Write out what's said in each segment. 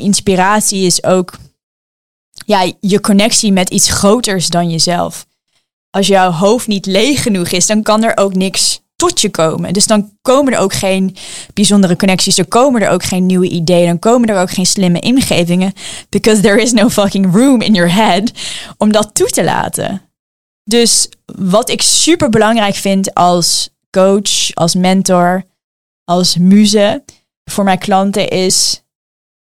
inspiratie is ook ja, je connectie met iets groters dan jezelf. Als jouw hoofd niet leeg genoeg is, dan kan er ook niks tot je komen. Dus dan komen er ook geen bijzondere connecties, er komen er ook geen nieuwe ideeën, dan komen er ook geen slimme ingevingen, because there is no fucking room in your head om dat toe te laten. Dus wat ik super belangrijk vind als coach, als mentor, als muze voor mijn klanten is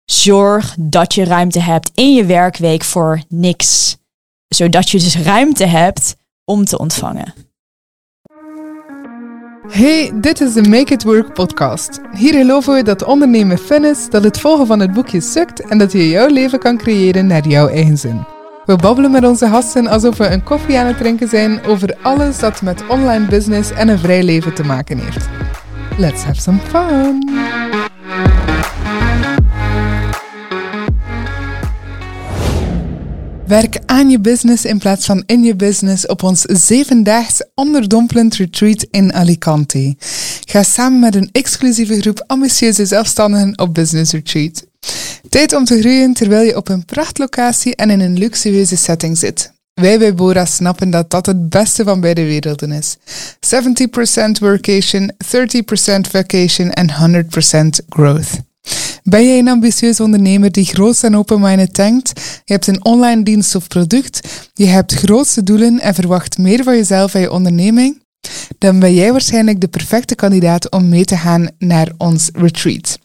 zorg dat je ruimte hebt in je werkweek voor niks. Zodat je dus ruimte hebt om te ontvangen. Hey, dit is de Make It Work podcast. Hier geloven we dat ondernemen fun is, dat het volgen van het boekje sukt en dat je jouw leven kan creëren naar jouw eigen zin. We babbelen met onze gasten alsof we een koffie aan het drinken zijn over alles dat met online business en een vrij leven te maken heeft. Let's have some fun! Werk aan je business in plaats van in je business op ons zevendaags onderdompelend retreat in Alicante. Ga samen met een exclusieve groep ambitieuze zelfstandigen op business retreat. Tijd om te groeien terwijl je op een prachtlocatie en in een luxueuze setting zit. Wij bij Bora snappen dat dat het beste van beide werelden is. 70% workation, 30% vacation en 100% growth. Ben jij een ambitieus ondernemer die groot en open-minded denkt? Je hebt een online dienst of product, je hebt grootste doelen en verwacht meer van jezelf en je onderneming? Dan ben jij waarschijnlijk de perfecte kandidaat om mee te gaan naar ons retreat.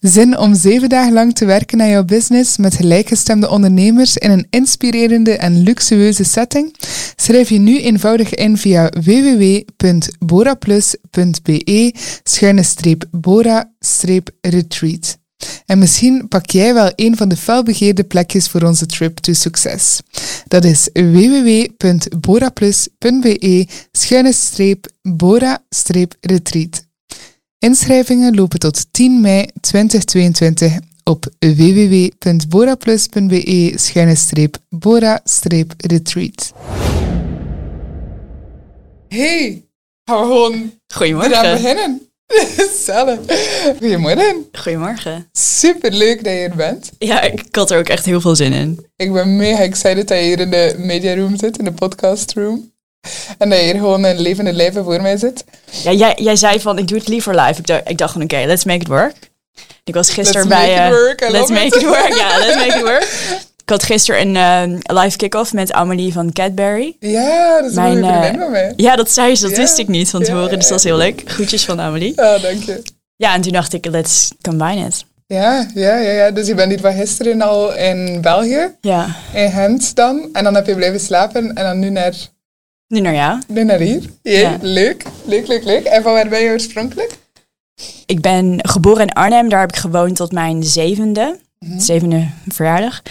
Zin om zeven dagen lang te werken aan jouw business met gelijkgestemde ondernemers in een inspirerende en luxueuze setting? Schrijf je nu eenvoudig in via www.boraplus.be-bora-retreat. En misschien pak jij wel een van de felbegeerde plekjes voor onze trip to succes. Dat is www.boraplus.be-bora-retreat. Inschrijvingen lopen tot 10 mei 2022 op www.boraplus.be-bora-retreat. Hey, gaan we gewoon Goedemorgen. beginnen? Zelf. Goedemorgen. Goedemorgen. Super leuk dat je er bent. Ja, ik had er ook echt heel veel zin in. Ik ben mega excited dat je hier in de media room zit, in de podcast room. En dat je hier gewoon een levende lijven voor mij zit. Ja, jij, jij zei van, ik doe het liever live. Ik dacht, ik dacht van, oké, let's make it work. Ik was gisteren Let's bij... make it eh, work, let's make it. it work. Ja, let's make it work. Ik had gisteren een eh, live kick-off met Amelie van Cadbury. Ja, dat is Mijn, een van mij. Ja, dat zei ze. Dat Ja. wist ik niet van Ja, tevoren. Dus ja, dat is heel leuk. Groetjes van Amelie. Ah, dank je. Ja, en toen dacht ik, let's combine it. Ja, ja, ja, ja. Dus je bent hier van gisteren al in België, Ja, in Gent dan. En dan heb je blijven slapen en dan nu naar, nu naar jou. nu naar hier. Ja, Ja. Leuk, leuk, leuk, leuk. En van waar ben je oorspronkelijk? Ik ben geboren in Arnhem. Daar heb ik gewoond tot mijn zevende. Zevende verjaardag.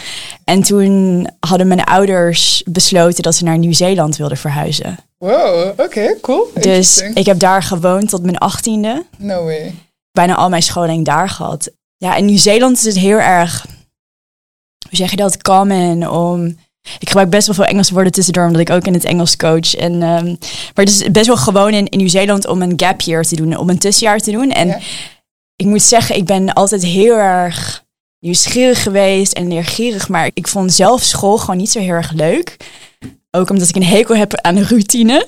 En toen hadden mijn ouders besloten dat ze naar Nieuw-Zeeland wilden verhuizen. Wow, oké, cool. Dus ik heb daar gewoond tot mijn achttiende. No way. Bijna al mijn scholing daar gehad. Ja, in Nieuw-Zeeland is het heel erg, hoe zeg je dat, common om... Ik gebruik best wel veel Engelse woorden tussendoor, omdat ik ook in het Engels coach. En, ehm, maar het is best wel gewoon in, in Nieuw-Zeeland om een gap year te doen, om een tussenjaar te doen. En Ja. ik moet zeggen, ik ben altijd heel erg nieuwsgierig geweest en leergierig. Maar ik vond zelf school gewoon niet zo heel erg leuk. Ook omdat ik een hekel heb aan routine.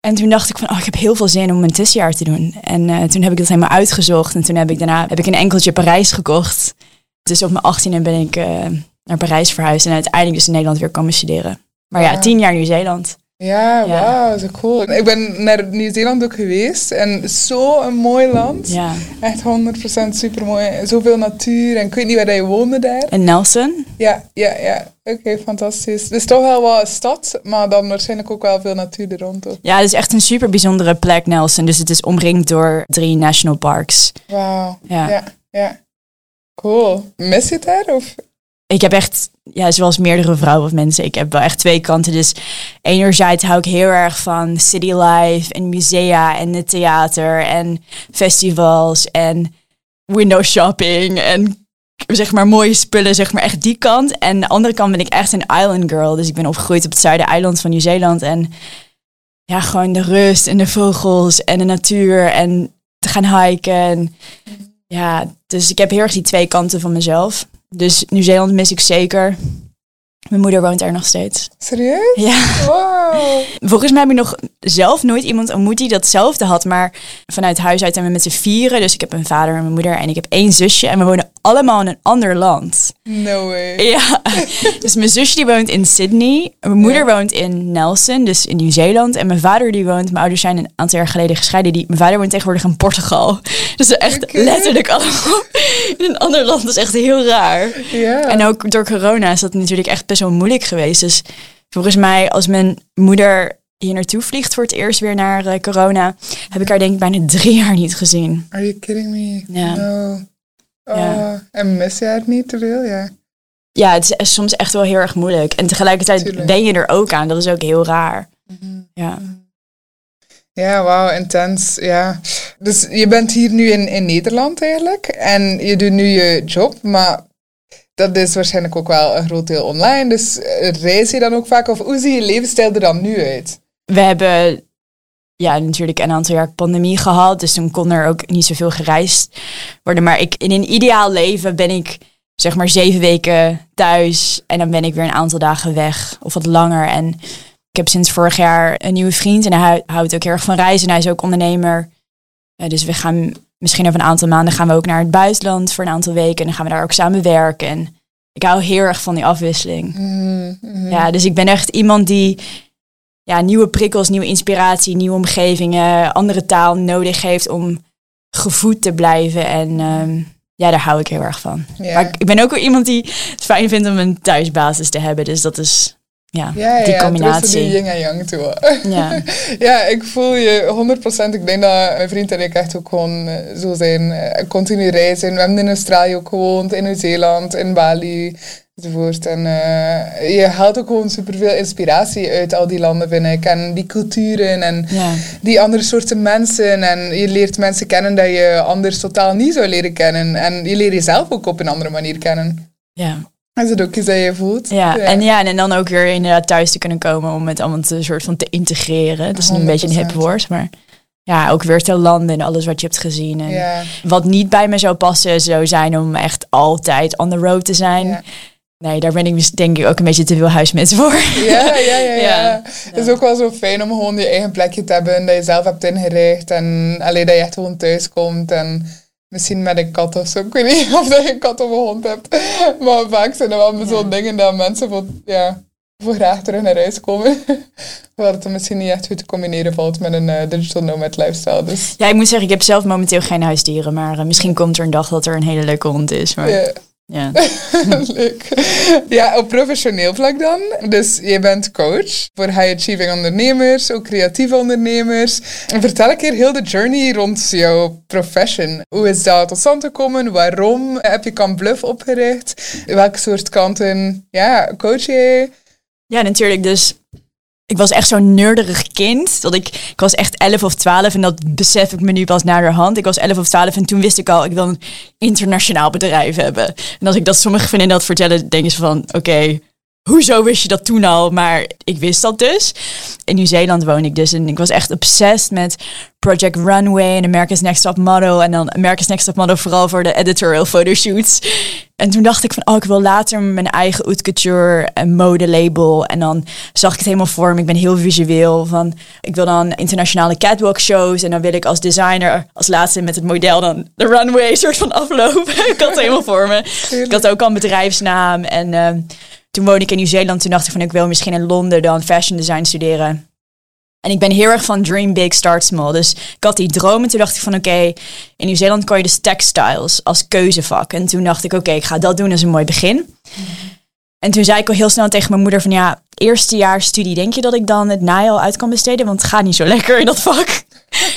En toen dacht ik van, oh, ik heb heel veel zin om een tussenjaar te doen. En eh, toen heb ik dat helemaal uitgezocht. En toen heb ik daarna heb ik een enkeltje Parijs gekocht. Dus op mijn achttiende ben ik eh, naar Parijs verhuisd. En uiteindelijk dus in Nederland weer komen studeren. Maar ja, tien jaar Nieuw-Zeeland. Ja, wauw, zo cool. Ik ben naar Nieuw-Zeeland ook geweest en zo een mooi land. Ja. Echt 100% super mooi. Zoveel natuur en ik weet niet waar je woonde daar. En Nelson? Ja, ja, ja. Oké, fantastisch. Het is toch wel wat een stad, maar dan waarschijnlijk ook wel veel natuur er rond. ook. Ja, het is echt een super bijzondere plek, Nelson. Dus het is omringd door drie national parks. Wauw. Ja. Ja. ja, Cool. Mis je het daar? Of? Ik heb echt, ja, zoals meerdere vrouwen of mensen, ik heb wel echt twee kanten. Dus enerzijds hou ik heel erg van city life en musea en het theater en festivals en window shopping en zeg maar mooie spullen, zeg maar echt die kant. En de andere kant ben ik echt een island girl. Dus ik ben opgegroeid op het zuideiland van Nieuw-Zeeland en ja, gewoon de rust en de vogels en de natuur en te gaan hiken. En, ja, dus ik heb heel erg die twee kanten van mezelf. Dus Nieuw-Zeeland mis ik zeker. Mijn moeder woont er nog steeds. Serieus? Ja. Wow. Volgens mij heb ik nog zelf nooit iemand ontmoet die datzelfde had. Maar vanuit huis uit zijn we met z'n vieren. Dus ik heb een vader en mijn moeder en ik heb één zusje. En we wonen allemaal in een ander land. No way. Ja, dus mijn zusje die woont in Sydney. Mijn moeder Ja. woont in Nelson, dus in Nieuw-Zeeland. En mijn vader die woont, mijn ouders zijn een aantal jaar geleden gescheiden. Die, mijn vader woont tegenwoordig in Portugal. Dus echt letterlijk allemaal in een ander land. Dat is echt heel raar. Ja. En ook door corona is dat natuurlijk echt best wel moeilijk geweest. Dus volgens mij, als mijn moeder hier naartoe vliegt voor het eerst weer naar eh, corona, heb ik haar denk ik bijna drie jaar niet gezien. Are you kidding me? Ja. No. Oh, Ja. En mis je het niet te veel? Ja. Ja, het is soms echt wel heel erg moeilijk. En tegelijkertijd Tuurlijk. ben je er ook aan. Dat is ook heel raar. Ja. Ja, wauw, intens. Ja. Dus je bent hier nu in, in Nederland eigenlijk. En je doet nu je job, maar dat is waarschijnlijk ook wel een groot deel online. Dus eh, reis je dan ook vaak? Of hoe ziet je levensstijl er dan nu uit? We hebben ja, natuurlijk een aantal jaar pandemie gehad. Dus toen kon er ook niet zoveel gereisd worden. Maar ik, in een ideaal leven ben ik zeg maar zeven weken thuis. En dan ben ik weer een aantal dagen weg. Of wat langer. En ik heb sinds vorig jaar een nieuwe vriend. En hij houdt ook heel erg van reizen. En hij is ook ondernemer. Eh, dus we gaan misschien over een aantal maanden gaan we ook naar het buitenland voor een aantal weken. En dan gaan we daar ook samen werken. En ik hou heel erg van die afwisseling. Mhm, mhm. Ja, dus ik ben echt iemand die ja, nieuwe prikkels, nieuwe inspiratie, nieuwe omgevingen, andere taal nodig heeft om gevoed te blijven. En ehm, ja, daar hou ik heel erg van. Ja. Maar ik, ik ben ook wel iemand die het fijn vindt om een thuisbasis te hebben. Dus dat is ja, Ja, ja, die ja, combinatie. tussen die yin en yang toe. Ja. ja, ik voel je 100%. Ik denk dat mijn vriend en ik echt ook gewoon eh, zo zijn. eh, continu reizen. We hebben in Australië ook gewoond, in Nieuw-Zeeland, in Bali enzovoort. En eh, je haalt ook gewoon superveel inspiratie uit al die landen, vind ik. En die culturen en ja. die andere soorten mensen. En je leert mensen kennen dat je anders totaal niet zou leren kennen. En je leert jezelf ook op een andere manier kennen. ja. Is het ook iets dat je voelt? Ja, En, ja, en dan ook weer inderdaad thuis te kunnen komen om het allemaal te, soort van te integreren. Dat is een beetje een hip 100%. woord, maar ja, ook weer te landen en alles wat je hebt gezien. En Ja. Wat niet bij me zou passen, zou zijn om echt altijd on the road te zijn. Ja. Nee, daar ben ik denk ik ook een beetje te veel huismens voor. Ja, ja, ja, ja. Ja. Het is ook wel zo fijn om gewoon je eigen plekje te hebben dat je zelf hebt ingericht en alleen dat je echt gewoon thuis komt en misschien met een kat of zo. Ik weet niet of dat je een kat of een hond hebt, maar vaak zijn er wel zo'n dingen dat mensen voor, ja, voor graag terug naar huis komen. Waar het misschien niet echt goed te combineren valt met een eh, digital nomad lifestyle. Dus Ja, ik moet zeggen, ik heb zelf momenteel geen huisdieren, maar eh, misschien komt er een dag dat er een hele leuke hond is. Maar, ja. Ja. Leuk. Ja, op professioneel vlak dan. Dus je bent coach voor high achieving ondernemers, ook creatieve ondernemers. En vertel een keer heel de journey rond jouw profession. Hoe is dat tot stand gekomen? Waarom heb je Camp Bluff opgericht? Welke soort kanten ja, coach jij? ja, natuurlijk. Dus ik was echt zo'n nerderig kind. Dat ik, ik was echt 11 of 12 en dat besef ik me nu pas naderhand. Ik was 11 of 12 en toen wist ik al, ik wil een internationaal bedrijf hebben. En als ik dat sommige vriendinnen dat vertellen, denken ze van, oké, hoezo wist je dat toen al? Maar ik wist dat dus. In Nieuw-Zeeland woon ik dus en ik was echt obsessed met Project Runway en America's Next Top Model. En dan America's Next Top Model vooral voor de editorial fotoshoots. En toen dacht ik van, oh, ik wil later mijn eigen haute couture en modelabel. En dan zag ik het helemaal voor me. Ik ben heel visueel. Van, ik wil dan internationale catwalk shows. En dan wil ik als designer als laatste met het model dan de runway soort van aflopen. ik had het helemaal voor me. Ik had ook al een bedrijfsnaam. En ehm, toen woonde ik in Nieuw-Zeeland. Toen dacht ik van, ik wil misschien in Londen dan fashion design studeren. En ik ben heel erg van dream big, start small. Dus ik had die droom en toen dacht ik van oké, in Nieuw-Zeeland kan je dus textiles als keuzevak. En toen dacht ik oké, ik ga dat doen, is een mooi begin. En toen zei ik al heel snel tegen mijn moeder van ja, eerste jaar studie, denk je dat ik dan het najaar uit kan besteden? Want het gaat niet zo lekker in dat vak.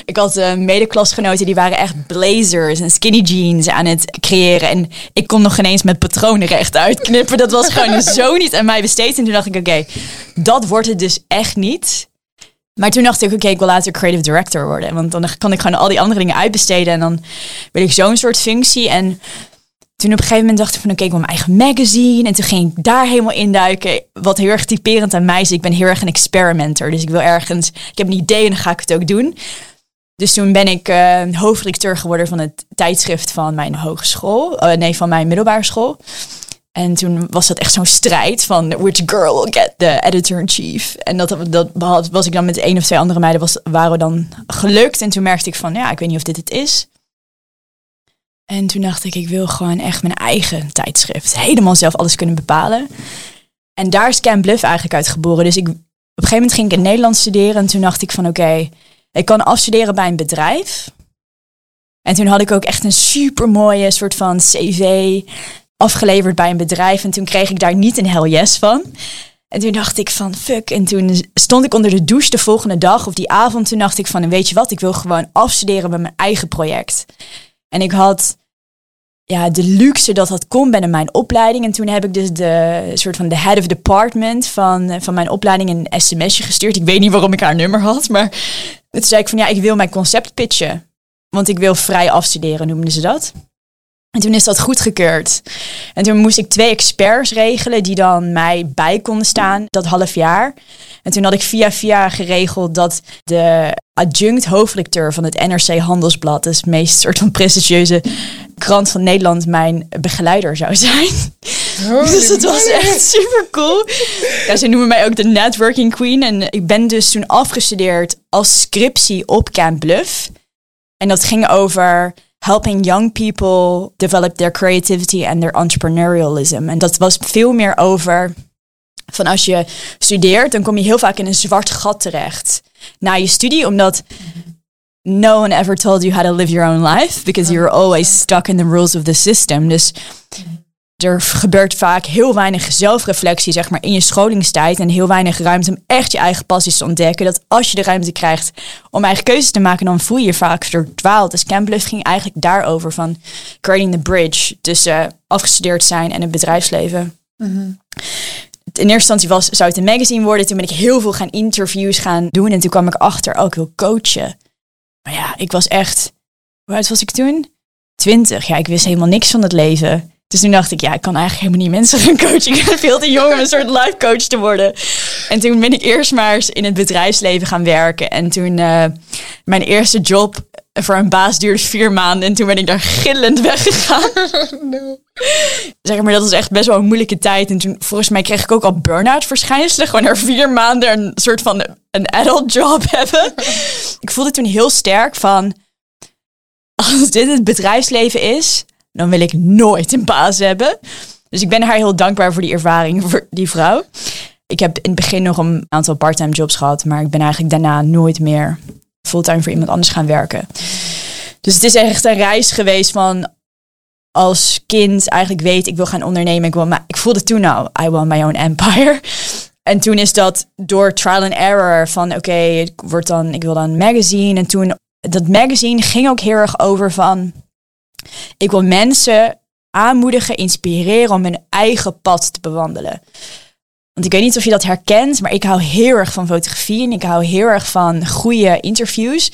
Ik had uh, medeklasgenoten die waren echt blazers en skinny jeans aan het creëren. En ik kon nog geen eens met patronen recht uitknippen. Dat was gewoon zo niet aan mij besteed. En toen dacht ik oké, dat wordt het dus echt niet. Maar toen dacht ik, oké, ik wil later creative director worden. Want dan kan ik gewoon al die andere dingen uitbesteden. En dan wil ik zo'n soort functie. En toen op een gegeven moment dacht ik van, oké, ik wil mijn eigen magazine. En toen ging ik daar helemaal induiken. Wat heel erg typerend aan mij is, ik ben heel erg een experimenter. Dus ik wil ergens, ik heb een idee en dan ga ik het ook doen. Dus toen ben ik uh, hoofdredacteur geworden van het tijdschrift van mijn hogeschool. Uh, nee, van mijn middelbare school. En toen was dat echt zo'n strijd van which girl get the editor-in-chief. En dat, dat was ik dan met één of twee andere meiden, was, waren we dan gelukt. En toen merkte ik van, ja, ik weet niet of dit het is. En toen dacht ik, ik wil gewoon echt mijn eigen tijdschrift. Helemaal zelf alles kunnen bepalen. En daar is Cam Bluff eigenlijk uit geboren. Dus ik, op een gegeven moment ging ik in Nederland studeren. En toen dacht ik van, oké, ik kan afstuderen bij een bedrijf. En toen had ik ook echt een super mooie soort van cv afgeleverd bij een bedrijf. En toen kreeg ik daar niet een hell yes van. En toen dacht ik van fuck. En toen stond ik onder de douche de volgende dag of die avond. Toen dacht ik van weet je wat, ik wil gewoon afstuderen met mijn eigen project. En ik had ja, de luxe dat dat kon binnen mijn opleiding. En toen heb ik dus de soort van de head of department van, van mijn opleiding een sms'je gestuurd. Ik weet niet waarom ik haar nummer had, maar toen zei ik van ja, ik wil mijn concept pitchen. Want ik wil vrij afstuderen, noemden ze dat. En toen is dat goedgekeurd. En toen moest ik twee experts regelen die dan mij bij konden staan dat half jaar. En toen had ik via via geregeld dat de adjunct hoofdredacteur van het NRC Handelsblad, dus het meest soort van prestigieuze krant van Nederland, mijn begeleider zou zijn. dus het was echt super cool. Ja, ze noemen mij ook de networking queen. En ik ben dus toen afgestudeerd als scriptie op Camp Bluff. En dat ging over helping young people develop their creativity and their entrepreneurialism. En dat was veel meer over van als je studeert, dan kom je heel vaak in een zwart gat terecht na je studie, omdat no one ever told you how to live your own life because you're always stuck in the rules of the system. Dus er gebeurt vaak heel weinig zelfreflectie, zeg maar, in je scholingstijd. En heel weinig ruimte om echt je eigen passies te ontdekken. Dat als je de ruimte krijgt om eigen keuzes te maken, dan voel je je vaak verdwaald. Dus Camp ging eigenlijk daarover van creating the bridge tussen afgestudeerd zijn en het bedrijfsleven. Mm In eerste instantie was, zou het een magazine worden. Toen ben ik heel veel gaan interviews gaan doen. En toen kwam ik achter, ook oh, wil coachen. Maar ja, ik was echt, hoe oud was ik toen? Twintig. Ja, ik wist helemaal niks van het leven. Dus toen dacht ik, ja, ik kan eigenlijk helemaal niet mensen gaan coachen. Ik ben veel te jong om een soort life coach te worden. En toen ben ik eerst maar eens in het bedrijfsleven gaan werken. En toen uh, mijn eerste job voor een baas duurde vier maanden. En toen ben ik daar gillend weggegaan. no. Zeg maar, dat was echt best wel een moeilijke tijd. En toen, volgens mij kreeg ik ook al burn-out verschijnselen. Gewoon na vier maanden een soort van een adult job hebben. ik voelde toen heel sterk van... Als dit het bedrijfsleven is, dan wil ik nooit een baas hebben. Dus ik ben haar heel dankbaar voor die ervaring, voor die vrouw. Ik heb in het begin nog een aantal parttime jobs gehad, maar ik ben eigenlijk daarna nooit meer fulltime voor iemand anders gaan werken. Dus het is echt een reis geweest van als kind eigenlijk weet ik wil gaan ondernemen. Ik, wil, maar ik voelde toen nou, I want my own empire. En toen is dat door trial and error van oké, ik word dan, ik wil dan een magazine. En toen dat magazine ging ook heel erg over van ik wil mensen aanmoedigen, inspireren om hun eigen pad te bewandelen. Want ik weet niet of je dat herkent, maar ik hou heel erg van fotografie en ik hou heel erg van goede interviews.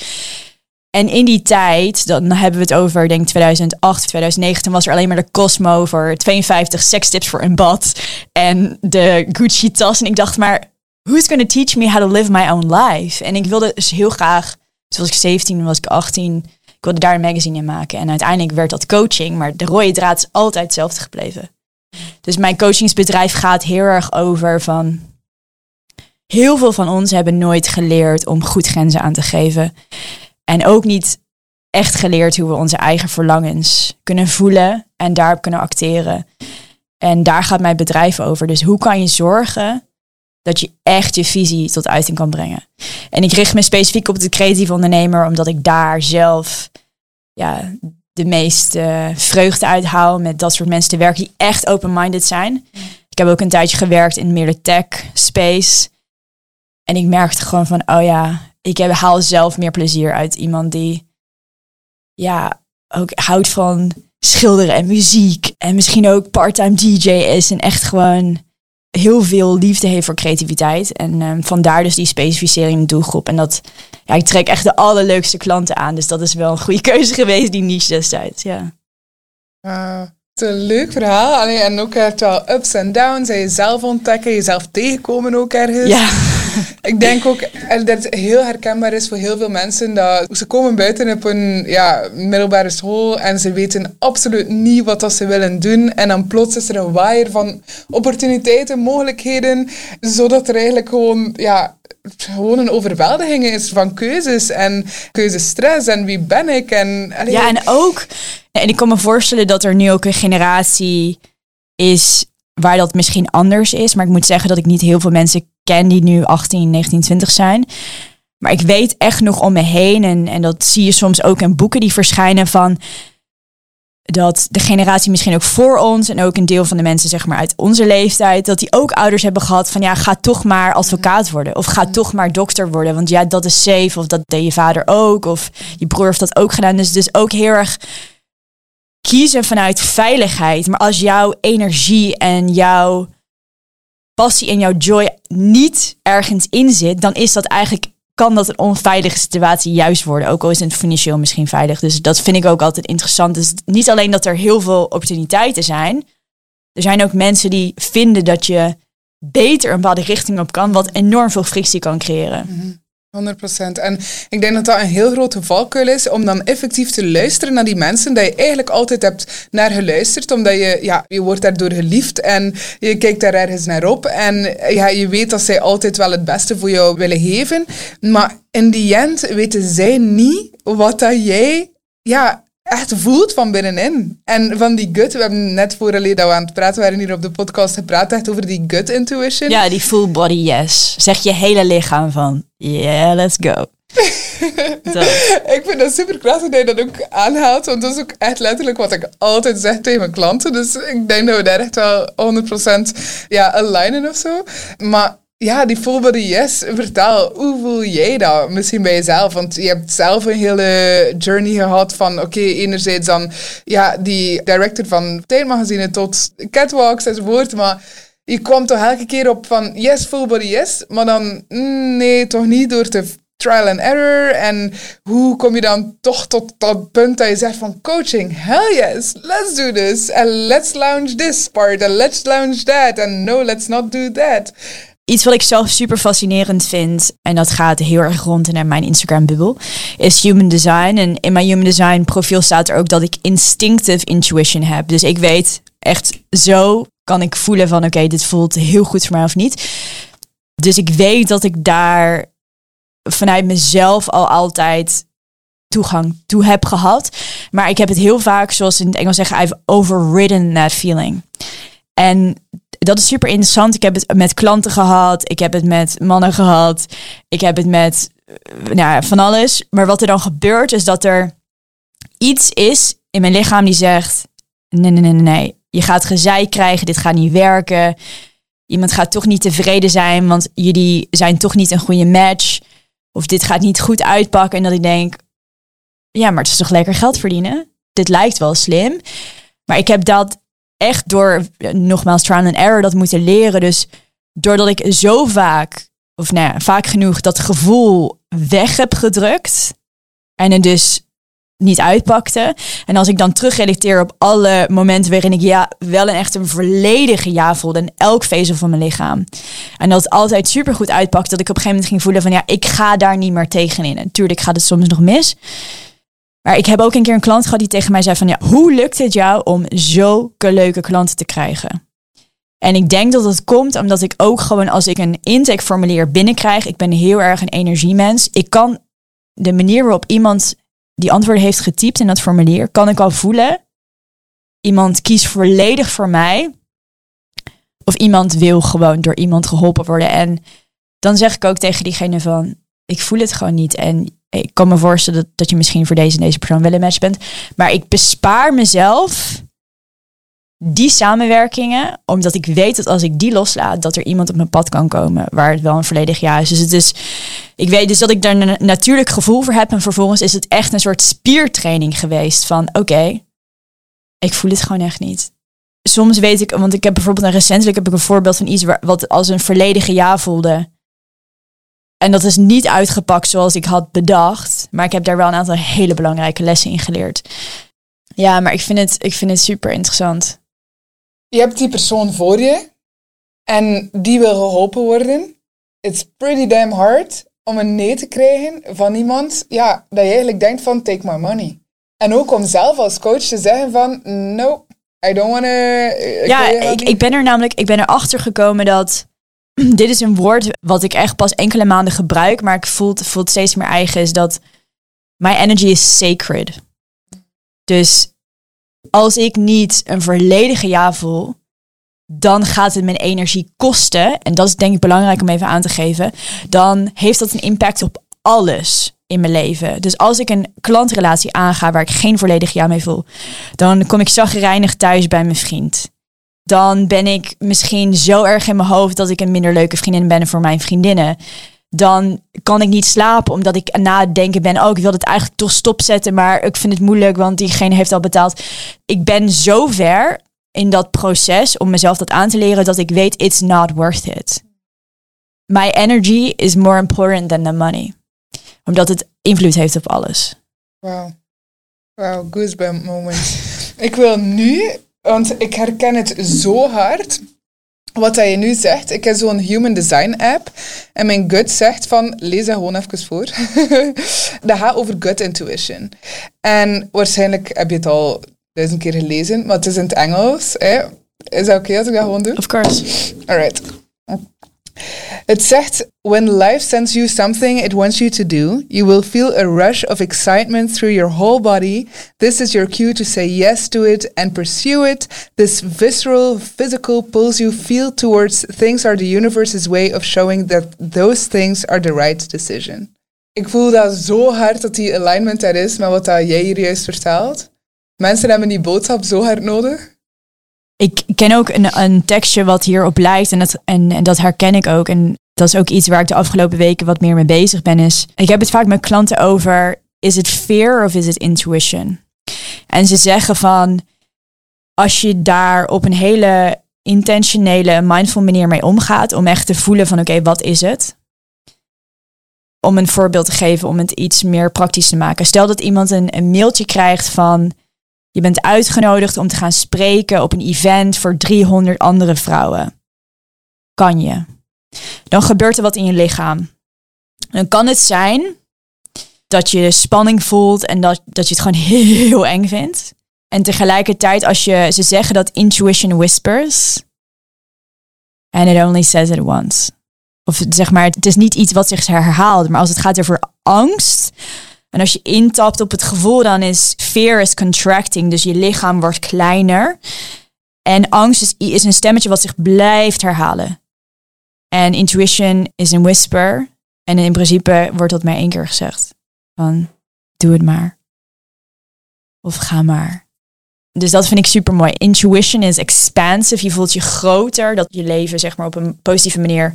En in die tijd, dan hebben we het over, denk 2008, 2009, was er alleen maar de Cosmo voor 52 sekstips voor een bad en de Gucci tas. En ik dacht maar, who's going to teach me how to live my own life? En ik wilde dus heel graag, zoals ik 17, was ik 18, ik wilde daar een magazine in maken. En uiteindelijk werd dat coaching, maar de rode draad is altijd hetzelfde gebleven. Dus mijn coachingsbedrijf gaat heel erg over van. Heel veel van ons hebben nooit geleerd om goed grenzen aan te geven. En ook niet echt geleerd hoe we onze eigen verlangens kunnen voelen en daarop kunnen acteren. En daar gaat mijn bedrijf over. Dus hoe kan je zorgen dat je echt je visie tot uiting kan brengen. En ik richt me specifiek op de creatieve ondernemer, omdat ik daar zelf ja, de meeste vreugde uit haal met dat soort mensen te werken die echt open-minded zijn. Ik heb ook een tijdje gewerkt in meer de tech space. En ik merkte gewoon van, oh ja, ik heb, haal zelf meer plezier uit iemand die ja, ook houdt van schilderen en muziek. En misschien ook part-time DJ is en echt gewoon heel veel liefde heeft voor creativiteit. En um, vandaar dus die specificering in de doelgroep. En dat, ja, ik trek echt de allerleukste klanten aan. Dus dat is wel een goede keuze geweest, die niche destijds. Ja. Uh, is een leuk verhaal. en ook hebt wel ups en downs. En jezelf ontdekken, jezelf tegenkomen ook ergens. Ja. ik denk ook dat het heel herkenbaar is voor heel veel mensen dat ze komen buiten op een ja, middelbare school en ze weten absoluut niet wat ze willen doen. En dan plots is er een waaier van opportuniteiten, mogelijkheden, zodat er eigenlijk gewoon ja, gewoon een overweldiging is van keuzes en keuzestress en wie ben ik. En, Ja, en ook, en ik kan me voorstellen dat er nu ook een generatie is waar dat misschien anders is. Maar ik moet zeggen dat ik niet heel veel mensen ken die nu 18, 19, 20 zijn. Maar ik weet echt nog om me heen, en, en dat zie je soms ook in boeken die verschijnen van dat de generatie misschien ook voor ons en ook een deel van de mensen zeg maar uit onze leeftijd, dat die ook ouders hebben gehad van ja, ga toch maar advocaat worden of ga toch maar dokter worden, want ja, dat is safe of dat deed je vader ook of je broer heeft dat ook gedaan. Dus dus ook heel erg kiezen vanuit veiligheid. Maar als jouw energie en jouw passie en jouw joy niet ergens in zit, dan is dat eigenlijk kan dat een onveilige situatie juist worden. Ook al is het financieel misschien veilig. Dus dat vind ik ook altijd interessant. Dus niet alleen dat er heel veel opportuniteiten zijn. Er zijn ook mensen die vinden dat je beter een bepaalde richting op kan, wat enorm veel frictie kan creëren. Mhm. 100%. En ik denk dat dat een heel grote valkuil is om dan effectief te luisteren naar die mensen dat je eigenlijk altijd hebt naar geluisterd, omdat je, ja, je wordt daardoor geliefd en je kijkt daar ergens naar op en ja, je weet dat zij altijd wel het beste voor jou willen geven. Maar in die end weten zij niet wat dat jij ja, echt voelt van binnenin. En van die gut, we hebben net voor dat we aan het praten waren hier op de podcast gepraat, echt over die gut intuition. Ja, die full body yes. Zeg je hele lichaam van, yeah, let's go. ik vind dat super krachtig dat je dat ook aanhaalt, want dat is ook echt letterlijk wat ik altijd zeg tegen mijn klanten. Dus ik denk dat we daar echt wel 100% ja, alignen of zo. Maar ja, die body yes. Vertel, hoe voel jij dat misschien bij jezelf? Want je hebt zelf een hele journey gehad van, oké, enerzijds dan ja, die director van tijdmagazine tot catwalks enzovoort, maar je kwam toch elke keer op van yes, full body yes, maar dan mm, nee, toch niet door te trial and error. En hoe kom je dan toch tot dat punt dat je zegt van coaching, hell yes, let's do this. And let's launch this part. And let's launch that. And no, let's not do that. Iets wat ik zelf super fascinerend vind, en dat gaat heel erg rond in mijn Instagram-bubbel, is human design. En in mijn human design profiel staat er ook dat ik instinctive intuition heb. Dus ik weet echt zo kan ik voelen van oké, dit voelt heel goed voor mij of niet. Dus ik weet dat ik daar vanuit mezelf al altijd toegang toe heb gehad. Maar ik heb het heel vaak, zoals in het Engels zeggen, I've overridden that feeling. En dat is super interessant. Ik heb het met klanten gehad. Ik heb het met mannen gehad. Ik heb het met nou ja, van alles. Maar wat er dan gebeurt is dat er iets is in mijn lichaam die zegt: nee, nee, nee, nee. Je gaat gezeik krijgen. Dit gaat niet werken. Iemand gaat toch niet tevreden zijn, want jullie zijn toch niet een goede match. Of dit gaat niet goed uitpakken. En dat ik denk: ja, maar het is toch lekker geld verdienen? Dit lijkt wel slim. Maar ik heb dat echt door, nogmaals, trial and error dat moeten leren. Dus doordat ik zo vaak, of nou vaak genoeg, dat gevoel weg heb gedrukt. En het dus niet uitpakte. En als ik dan terugrelateer op alle momenten waarin ik ja, wel een echt een volledige ja voelde. In elk vezel van mijn lichaam. En dat altijd super goed uitpakte. Dat ik op een gegeven moment ging voelen van ja, ik ga daar niet meer tegenin. Natuurlijk gaat het soms nog mis. Maar ik heb ook een keer een klant gehad die tegen mij zei van ja, hoe lukt het jou om zulke leuke klanten te krijgen? En ik denk dat het komt omdat ik ook gewoon als ik een intakeformulier binnenkrijg, ik ben heel erg een energiemens. Ik kan de manier waarop iemand die antwoorden heeft getypt in dat formulier, kan ik al voelen. Iemand kiest volledig voor mij. Of iemand wil gewoon door iemand geholpen worden. En dan zeg ik ook tegen diegene van, ik voel het gewoon niet. En ik kan me voorstellen dat, dat je misschien voor deze en deze persoon wel een match bent. Maar ik bespaar mezelf die samenwerkingen, omdat ik weet dat als ik die loslaat, dat er iemand op mijn pad kan komen waar het wel een volledig ja is. Dus het is, ik weet dus dat ik daar een natuurlijk gevoel voor heb en vervolgens is het echt een soort spiertraining geweest van oké, ik voel het gewoon echt niet. Soms weet ik, want ik heb bijvoorbeeld een recentelijk heb ik een voorbeeld van iets wat als een volledige ja voelde. En dat is niet uitgepakt zoals ik had bedacht. Maar ik heb daar wel een aantal hele belangrijke lessen in geleerd. Ja, maar ik vind het, ik vind het super interessant. Je hebt die persoon voor je en die wil geholpen worden. it's pretty damn hard om een nee te krijgen van iemand ja, dat je eigenlijk denkt van take my money. En ook om zelf als coach te zeggen van no, I don't want to... Ja, ik, ik ben er namelijk, ik ben erachter gekomen dat dit is een woord wat ik echt pas enkele maanden gebruik, maar ik voel, voel het steeds meer eigen, is dat my energy is sacred. Dus als ik niet een volledige ja voel, dan gaat het mijn energie kosten. En dat is denk ik belangrijk om even aan te geven. Dan heeft dat een impact op alles in mijn leven. Dus als ik een klantrelatie aanga waar ik geen volledig ja mee voel, dan kom ik zagrijnig thuis bij mijn vriend. Dan ben ik misschien zo erg in mijn hoofd dat ik een minder leuke vriendin ben voor mijn vriendinnen. Dan kan ik niet slapen omdat ik na het denken ben, oh ik wil het eigenlijk toch stopzetten, maar ik vind het moeilijk, want diegene heeft al betaald. Ik ben zo ver in dat proces om mezelf dat aan te leren dat ik weet it's not worth it. My energy is more important than the money. Omdat het invloed heeft op alles. Wow. Wow, goosebump moment. ik wil nu, want ik herken het zo hard. Wat dat je nu zegt, ik heb zo'n human design app en mijn gut zegt van, lees dat gewoon even voor. dat gaat over gut intuition. En waarschijnlijk heb je het al duizend keer gelezen, maar het is in het Engels. Hè? Is dat oké okay als ik dat gewoon doe? Of course. Alright. Het zegt, when life sends you something it wants you to do, you will feel a rush of excitement through your whole body. This is your cue to say yes to it and pursue it. This visceral, physical pulls you feel towards things are the universe's way of showing that those things are the right decision. Ik voel dat zo hard dat die alignment er is met wat dat jij hier juist vertelt. Mensen hebben die boodschap zo hard nodig. Ik ken ook een, een tekstje wat hierop lijkt en dat, en, en dat herken ik ook. En dat is ook iets waar ik de afgelopen weken wat meer mee bezig ben. Is, ik heb het vaak met klanten over, is het fear of is het intuition? En ze zeggen van, als je daar op een hele intentionele, mindful manier mee omgaat, om echt te voelen van, oké, wat is het? Om een voorbeeld te geven, om het iets meer praktisch te maken. Stel dat iemand een, een mailtje krijgt van, je bent uitgenodigd om te gaan spreken op een event voor 300 andere vrouwen. Kan je. Dan gebeurt er wat in je lichaam. Dan kan het zijn dat je spanning voelt en dat, dat je het gewoon heel eng vindt. En tegelijkertijd, als je, ze zeggen dat intuition whispers. And it only says it once. Of zeg maar, het is niet iets wat zich herhaalt. Maar als het gaat over angst, en als je intapt op het gevoel, dan is fear is contracting. Dus je lichaam wordt kleiner. En angst is, is een stemmetje wat zich blijft herhalen. En intuition is een whisper. En in principe wordt dat mij één keer gezegd. Van, doe het maar. Of ga maar. Dus dat vind ik super mooi. Intuition is expansive. Je voelt je groter. Dat je leven zeg maar op een positieve manier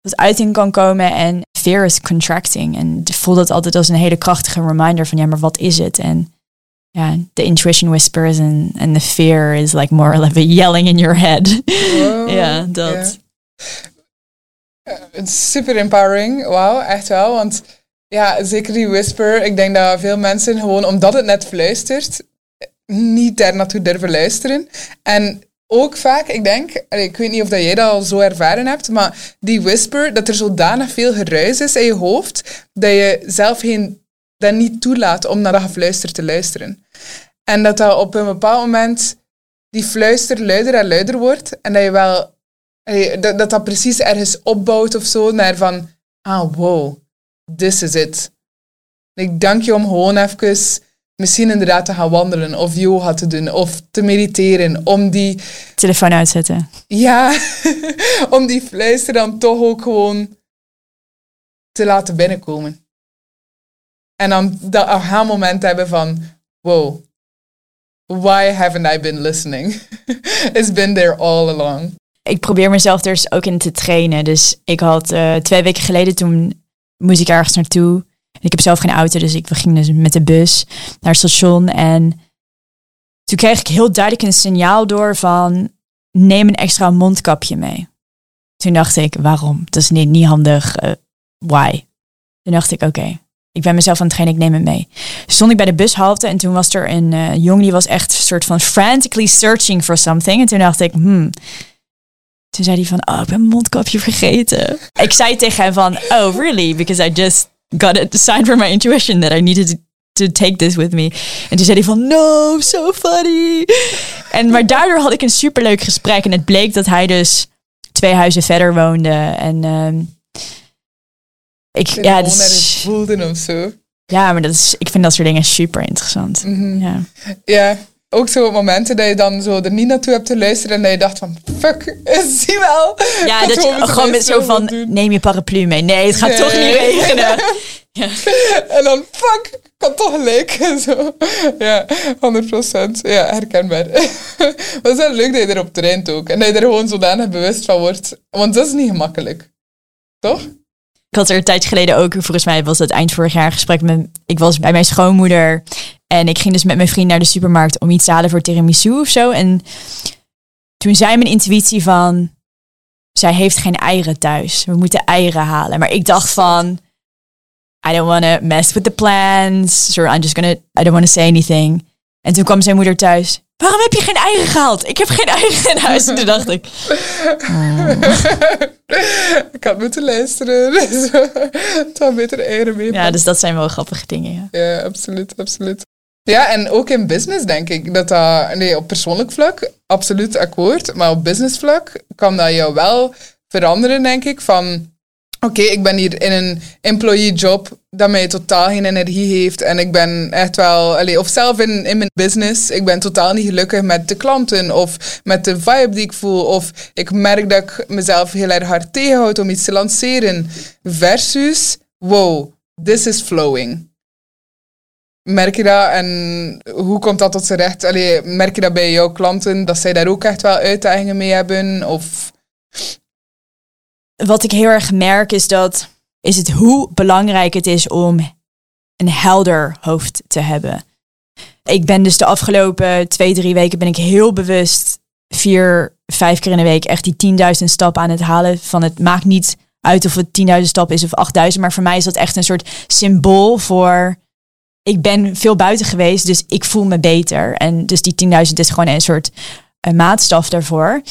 tot uiting kan komen. En fear is contracting. En ik voel dat altijd als een hele krachtige reminder van ja, maar wat is het? En ja, de intuition whispers en en the fear is like more like yelling in your head. ja, dat. Yeah. super empowering. Wauw, echt wel. Want ja, zeker die whisper. Ik denk dat veel mensen gewoon, omdat het net fluistert, niet daar naartoe durven luisteren. En ook vaak, ik denk, ik weet niet of dat jij dat al zo ervaren hebt, maar die whisper, dat er zodanig veel geruis is in je hoofd, dat je zelf geen, dat niet toelaat om naar dat gefluister te luisteren. En dat dat op een bepaald moment die fluister luider en luider wordt en dat je wel, dat dat, dat precies ergens opbouwt of zo, naar van, ah wow, this is it. Ik dank je om gewoon even misschien inderdaad te gaan wandelen of yoga te doen of te mediteren. Om die... Telefoon uitzetten. Ja, om die fluister dan toch ook gewoon te laten binnenkomen. En dan dat aha-moment hebben van, wow, why haven't I been listening? It's been there all along. Ik probeer mezelf er dus ook in te trainen. Dus ik had uh, twee weken geleden, toen moest ik ergens naartoe ik heb zelf geen auto, dus ik, we gingen dus met de bus naar het station. En toen kreeg ik heel duidelijk een signaal door van neem een extra mondkapje mee. Toen dacht ik, waarom? Dat is niet, niet handig. Uh, why? Toen dacht ik, oké, ik ben mezelf aan het trainen, ik neem het mee. stond ik bij de bushalte en toen was er een uh, jongen die was echt een soort van frantically searching for something. En toen dacht ik, hmm, Toen zei hij van, oh, ik ben mondkapje vergeten. ik zei tegen hem van, oh, really? Because I just got a sign from my intuition that I needed to, to take this with me. En toen zei hij van, no, so funny. En, maar daardoor had ik een superleuk gesprek. En het bleek dat hij dus twee huizen verder woonde. En ehm, ik, Ja, ja, dus... dus, voelde of zo. ja, maar dat is, ik vind dat soort dingen super interessant. Mhm. Ja. Ja, ook zo momenten dat je dan zo er niet naartoe hebt te luisteren en dat je dacht van, fuck, zie wel. Ja, dat je gewoon met zo van, neem je paraplu mee. Nee, het gaat Nee. toch niet regenen. Ja. En dan, fuck, kan toch gelijk. Zo. Ja, 100%. Ja, herkenbaar. Maar het is wel leuk dat je erop traint ook. En dat je er gewoon zodanig bewust van wordt. Want dat is niet gemakkelijk. Toch? Ik had er een tijd geleden ook, volgens mij was het eind vorig jaar, een gesprek met. Ik was bij mijn schoonmoeder en ik ging dus met mijn vriend naar de supermarkt om iets te halen voor tiramisu of zo. En toen zei mijn intuïtie van, zij heeft geen eieren thuis. We moeten eieren halen. Maar ik dacht van, I don't want to mess with the plans. So I'm just gonna, I don't want to say anything. En toen kwam zijn moeder thuis. Waarom heb je geen eieren gehaald? Ik heb geen eieren in huis. En toen dacht ik, ik had moeten luisteren. Het was beter eieren mee. ja, dus dat zijn wel grappige dingen. Ja. Ja, absoluut, absoluut. Ja, en ook in business denk ik dat dat, nee, op persoonlijk vlak, absoluut akkoord, maar op business vlak kan dat jou wel veranderen, denk ik, van oké, ik ben hier in een employee job dat mij totaal geen energie heeft en ik ben echt wel, of zelf in, in mijn business, ik ben totaal niet gelukkig met de klanten of met de vibe die ik voel of ik merk dat ik mezelf heel erg hard tegenhoud om iets te lanceren versus, wow, this is flowing. Merk je dat en hoe komt dat tot zijn recht? Merk je dat bij jouw klanten, dat zij daar ook echt wel uitdagingen mee hebben? Of wat ik heel erg merk is dat is het hoe belangrijk het is om een helder hoofd te hebben. Ik ben dus de afgelopen twee, drie weken ben ik heel bewust vier, vijf keer in de week echt die 10.000 stappen aan het halen. Van het maakt niet uit of het 10.000 stappen is of 8.000, maar voor mij is dat echt een soort symbool voor ik ben veel buiten geweest, dus ik voel me beter. En dus die 10.000 is gewoon een soort eh, maatstaf daarvoor.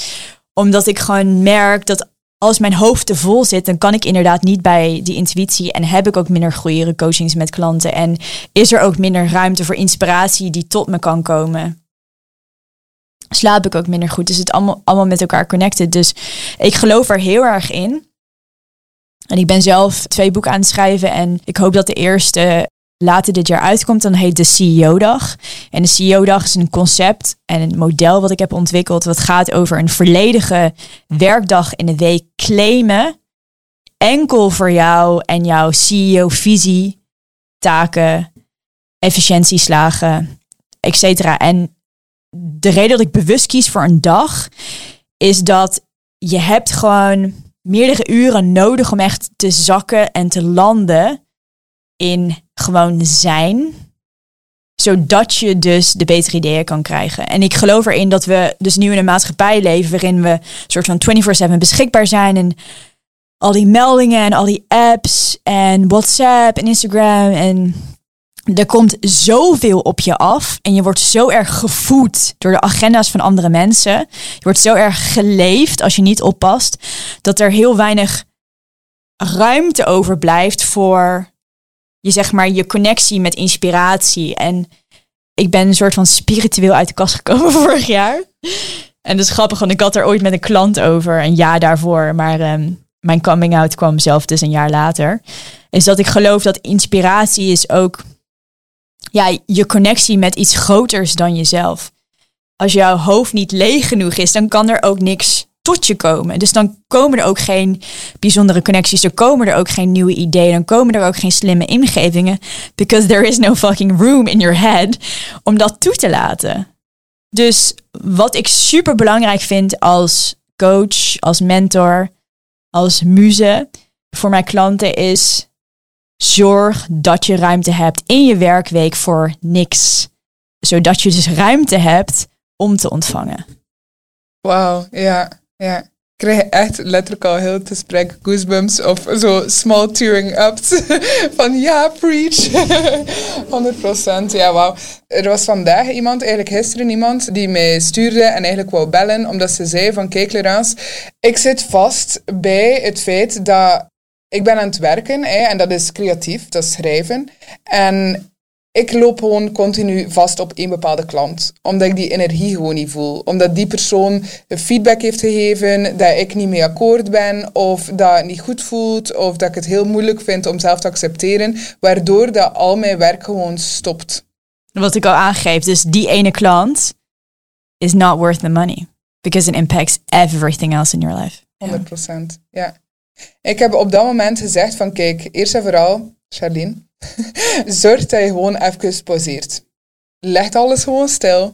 Omdat ik gewoon merk dat als mijn hoofd te vol zit, dan kan ik inderdaad niet bij die intuïtie en heb ik ook minder goede coachings met klanten en is er ook minder ruimte voor inspiratie die tot me kan komen. Slaap ik ook minder goed. Dus het allemaal, allemaal met elkaar connected. Dus ik geloof er heel erg in. En ik ben zelf twee boeken aan het schrijven en ik hoop dat de eerste later dit jaar uitkomt. Dan heet de CEO-dag. En de CEO-dag is een concept en een model wat ik heb ontwikkeld. Wat gaat over een volledige werkdag in de week claimen. Enkel voor jou en jouw CEO-visie, taken, efficiëntieslagen, etc. En de reden dat ik bewust kies voor een dag is dat je hebt gewoon meerdere uren nodig om echt te zakken en te landen in gewoon zijn. Zodat je dus de betere ideeën kan krijgen. En ik geloof erin dat we dus nu in een maatschappij leven waarin we soort van 24/7 beschikbaar zijn. En al die meldingen en al die apps en WhatsApp en Instagram. En er komt zoveel op je af. En je wordt zo erg gevoed door de agenda's van andere mensen. Je wordt zo erg geleefd als je niet oppast. Dat er heel weinig ruimte overblijft voor je zeg maar je connectie met inspiratie. En ik ben een soort van spiritueel uit de kast gekomen vorig jaar. En dat is grappig, want ik had er ooit met een klant over, een jaar daarvoor. Maar ehm, mijn coming out kwam zelf dus een jaar later. Is dat ik geloof dat inspiratie is ook ja, je connectie met iets groters dan jezelf. Als jouw hoofd niet leeg genoeg is, dan kan er ook niks je komen. Dus dan komen er ook geen bijzondere connecties, er komen er ook geen nieuwe ideeën, dan komen er ook geen slimme ingevingen, because there is no fucking room in your head om dat toe te laten. Dus wat ik super belangrijk vind als coach, als mentor, als muze voor mijn klanten is zorg dat je ruimte hebt in je werkweek voor niks, zodat je dus ruimte hebt om te ontvangen. Wauw, ja, ja. krijg echt letterlijk al heel het gesprek goosebumps of zo small tearing ups van ja, preach. 100%, ja wauw. Er was vandaag iemand, eigenlijk gisteren iemand, die mij stuurde en eigenlijk wou bellen, omdat ze zei van kijk ik zit vast bij het feit dat ik ben aan het werken hè, en dat is creatief, dat is schrijven. En ik loop gewoon continu vast op één bepaalde klant. Omdat ik die energie gewoon niet voel. Omdat die persoon feedback heeft gegeven dat ik niet mee akkoord ben. Of dat het niet goed voelt. Of dat ik het heel moeilijk vind om zelf te accepteren. Waardoor dat al mijn werk gewoon stopt. Wat ik al aangeef, dus die ene klant is not worth the money. Because it impacts everything else in your life. 100%. Ja. Ik heb op dat moment gezegd van kijk, eerst en vooral, Charlene Zorg dat je gewoon even pauzeert. Leg alles gewoon stil.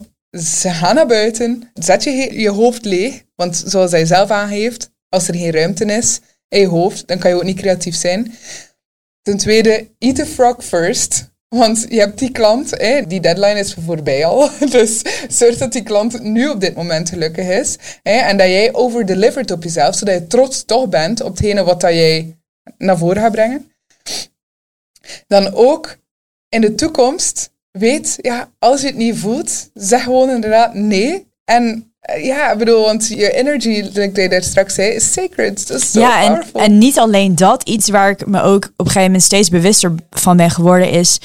Ga naar buiten. Zet je je hoofd leeg. Want zoals hij zelf aangeeft, als er geen ruimte is in je hoofd, dan kan je ook niet creatief zijn. Ten tweede, eat the frog first. Want je hebt die klant, hè, die deadline is voorbij al. Dus zorg dat die klant nu op dit moment gelukkig is. Hè, en dat jij overdelivert op jezelf, zodat je trots toch bent op hetgene wat dat jij naar voren gaat brengen dan ook in de toekomst weet, ja, als je het niet voelt, zeg gewoon inderdaad nee. En eh, ja, ik bedoel, want je energy, like je daar straks zei, is sacred. Dat is zo ja, en, en niet alleen dat. Iets waar ik me ook op een gegeven moment steeds bewuster van ben geworden is...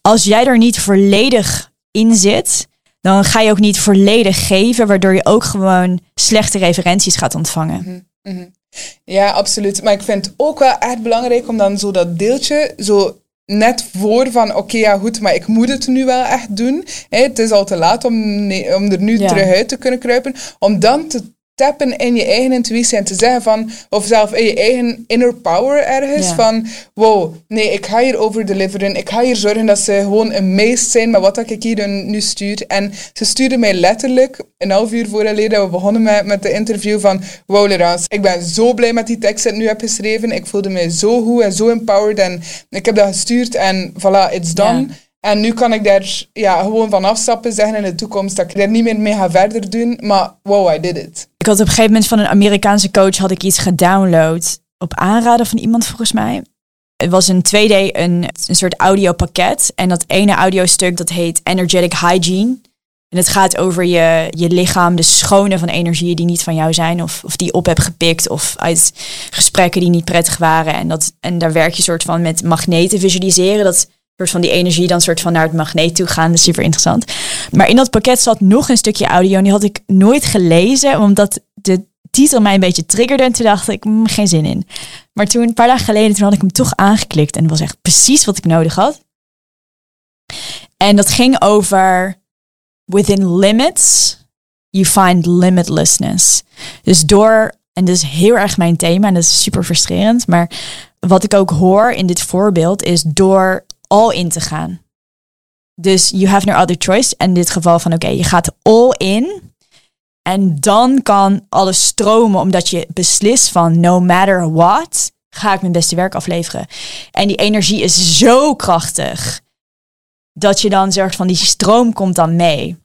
als jij er niet volledig in zit, dan ga je ook niet volledig geven... waardoor je ook gewoon slechte referenties gaat ontvangen. Mhm. Ja, absoluut. Maar ik vind het ook wel echt belangrijk om dan zo dat deeltje zo net voor van oké, ja goed, maar ik moet het nu wel echt doen. het is al te laat om, om er nu terug uit te kunnen kruipen. Om dan te tappen in je eigen intuïtie en te zeggen van, of zelf in je eigen inner power ergens van, wow, nee, ik ga hier over deliveren, ik ga hier zorgen dat ze gewoon een meest zijn met wat ik hier nu stuur. En ze stuurden mij letterlijk een half uur voor dat we begonnen met, met de interview van, wow Laurence, ik ben zo blij met die tekst die ik nu heb geschreven, ik voelde mij zo goed en zo empowered en ik heb dat gestuurd en voilà, it's done. En nu kan ik daar ja, gewoon van afstappen, zeggen in de toekomst dat ik er niet meer mee ga verder doen. Maar wow, I did it. Ik had op een gegeven moment van een Amerikaanse coach had ik iets gedownload. Op aanraden van iemand volgens mij. Het was een 2D, een, een soort audiopakket. En dat ene audiostuk dat heet Energetic Hygiene. En het gaat over je, je lichaam, de schone van energieën die niet van jou zijn. Of, of die op hebt gepikt. Of uit gesprekken die niet prettig waren. En, dat, en daar werk je soort van met magneten visualiseren. Dat soort van die energie dan soort van naar het magneet toe gaan. Dat is super interessant. Maar in dat pakket zat nog een stukje audio en die had ik nooit gelezen, omdat de titel mij een beetje triggerde. En toen dacht ik, mm, geen zin in. Maar toen, een paar dagen geleden, toen had ik hem toch aangeklikt en dat was echt precies wat ik nodig had. En dat ging over within limits, you find limitlessness. Dus door, en dat is heel erg mijn thema en dat is super frustrerend, maar wat ik ook hoor in dit voorbeeld is door all in te gaan. Dus you have no other choice. En in dit geval van oké, je gaat all in. En dan kan alles stromen omdat je beslist van no matter what, ga ik mijn beste werk afleveren. En die energie is zo krachtig dat je dan zegt van die stroom komt dan mee.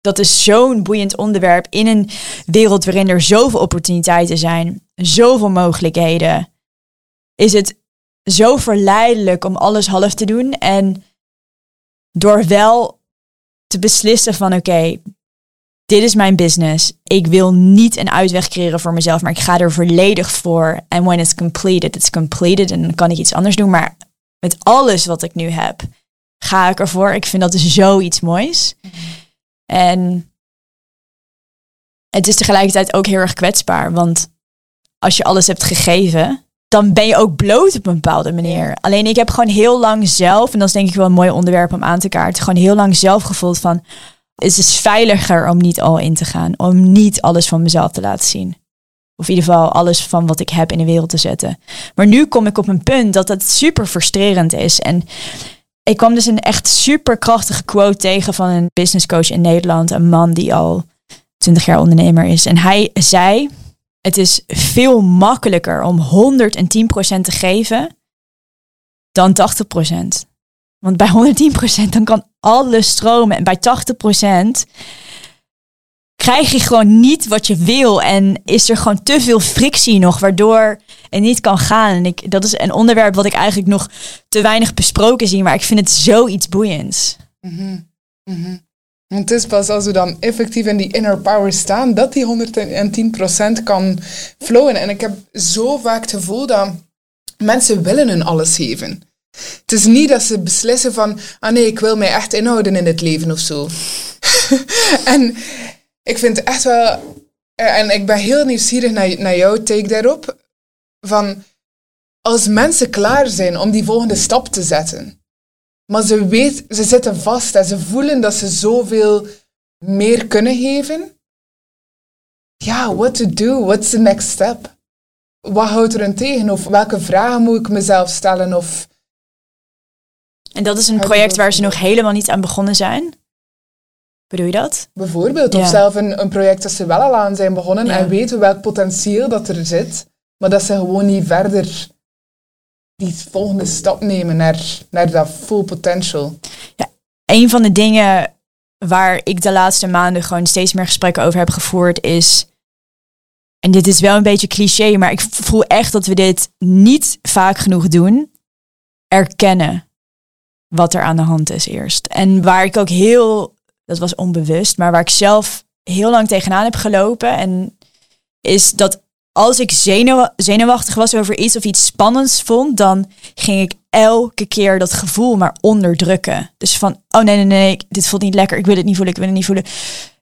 Dat is zo'n boeiend onderwerp in een wereld waarin er zoveel opportuniteiten zijn, zoveel mogelijkheden. Is het zo verleidelijk om alles half te doen. En door wel te beslissen van oké, dit is mijn business. Ik wil niet een uitweg creëren voor mezelf, maar ik ga er volledig voor. En when it's completed, it's completed. En dan kan ik iets anders doen. Maar met alles wat ik nu heb, ga ik ervoor. Ik vind dat dus zoiets moois. En het is tegelijkertijd ook heel erg kwetsbaar. Want als je alles hebt gegeven, dan ben je ook bloot op een bepaalde manier. Alleen ik heb gewoon heel lang zelf, en dat is denk ik wel een mooi onderwerp om aan te kaarten, gewoon heel lang zelf gevoeld van, het is veiliger om niet al in te gaan, om niet alles van mezelf te laten zien. Of in ieder geval alles van wat ik heb in de wereld te zetten. Maar nu kom ik op een punt dat het super frustrerend is. En ik kwam dus een echt super krachtige quote tegen van een business coach in Nederland. Een man die al 20 jaar ondernemer is. En hij zei, het is veel makkelijker om 110% te geven dan 80%. Want bij 110% dan kan alles stromen. En bij 80% krijg je gewoon niet wat je wil. En is er gewoon te veel frictie nog, waardoor het niet kan gaan. En ik, dat is een onderwerp wat ik eigenlijk nog te weinig besproken zie. Maar ik vind het zoiets boeiends. Mm het is pas als we dan effectief in die inner power staan, dat die 110% kan flowen. En ik heb zo vaak het gevoel dat mensen willen hun alles geven. Het is niet dat ze beslissen van, ah nee, ik wil mij echt inhouden in het leven of zo. en ik vind echt wel, eh, en ik ben heel nieuwsgierig naar, naar jouw take daarop, van als mensen klaar zijn om die volgende stap te zetten, maar ze, weet, ze zitten vast en ze voelen dat ze zoveel meer kunnen geven, ja, what to do? What's the next step? Wat houdt er een tegen? Of welke vragen moet ik mezelf stellen? Of en dat is een project waar ze nog helemaal niet aan begonnen zijn. Bedoel je dat? Bijvoorbeeld. Of zelf een, een project dat ze wel al aan zijn begonnen en weten welk potentieel dat er zit, maar dat ze gewoon niet verder die volgende stap nemen naar, naar dat full potential. Ja, een van de dingen waar ik de laatste maanden gewoon steeds meer gesprekken over heb gevoerd is. En dit is wel een beetje cliché, maar ik voel echt dat we dit niet vaak genoeg doen. Erkennen wat er aan de hand is eerst. En waar ik ook heel, dat was onbewust, maar waar ik zelf heel lang tegenaan heb gelopen. En is dat als ik zenuw, zenuwachtig was over iets of iets spannends vond, dan ging ik elke keer dat gevoel maar onderdrukken. Dus van, oh nee, nee, nee, dit voelt niet lekker, ik wil het niet voelen, ik wil het niet voelen.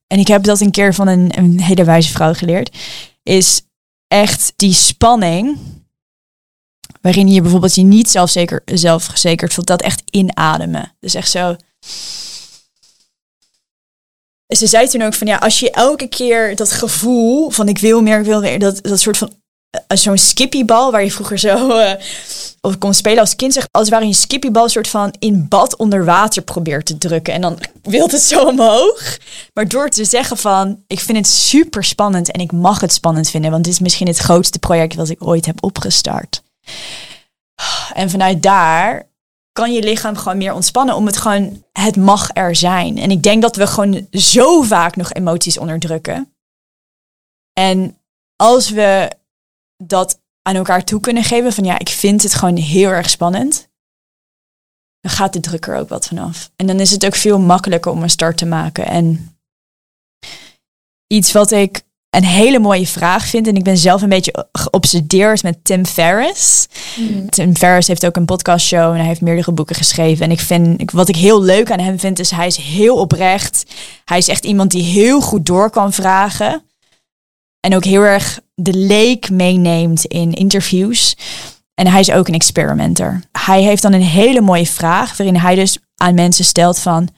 En ik heb dat een keer van een, een hele wijze vrouw geleerd. Is echt die spanning waarin je bijvoorbeeld je niet zelfzeker, zelfgezekerd voelt, dat echt inademen. Dus echt zo. Ze zei toen ook van ja, als je elke keer dat gevoel van ik wil meer, ik wil meer, dat, dat soort van uh, zo'n skippybal waar je vroeger zo uh, of kon spelen als kind, zeg, als waar je een skippybal soort van in bad onder water probeert te drukken en dan wil het zo omhoog. Maar door te zeggen van ik vind het super spannend en ik mag het spannend vinden, want dit is misschien het grootste project wat ik ooit heb opgestart. En vanuit daar kan je lichaam gewoon meer ontspannen om het gewoon, het mag er zijn. En ik denk dat we gewoon zo vaak nog emoties onderdrukken. En als we dat aan elkaar toe kunnen geven van ja, ik vind het gewoon heel erg spannend, dan gaat de druk er ook wat vanaf. En dan is het ook veel makkelijker om een start te maken. En iets wat ik een hele mooie vraag vind. En ik ben zelf een beetje geobsedeerd met Tim Ferriss. Mm. Tim Ferriss heeft ook een podcastshow en hij heeft meerdere boeken geschreven. En ik vind, wat ik heel leuk aan hem vind, is hij is heel oprecht. Hij is echt iemand die heel goed door kan vragen. En ook heel erg de leek meeneemt in interviews. En hij is ook een experimenter. Hij heeft dan een hele mooie vraag waarin hij dus aan mensen stelt van...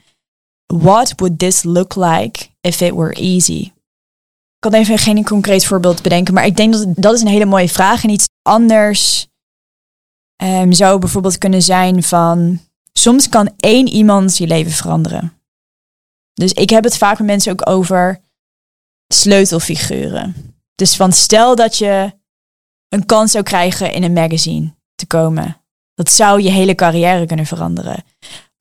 What would this look like if it were easy? Kan even geen concreet voorbeeld bedenken, maar ik denk dat dat is een hele mooie vraag. En iets anders um, zou bijvoorbeeld kunnen zijn van soms kan één iemand je leven veranderen. Dus ik heb het vaak met mensen ook over sleutelfiguren. Dus van stel dat je een kans zou krijgen in een magazine te komen. Dat zou je hele carrière kunnen veranderen.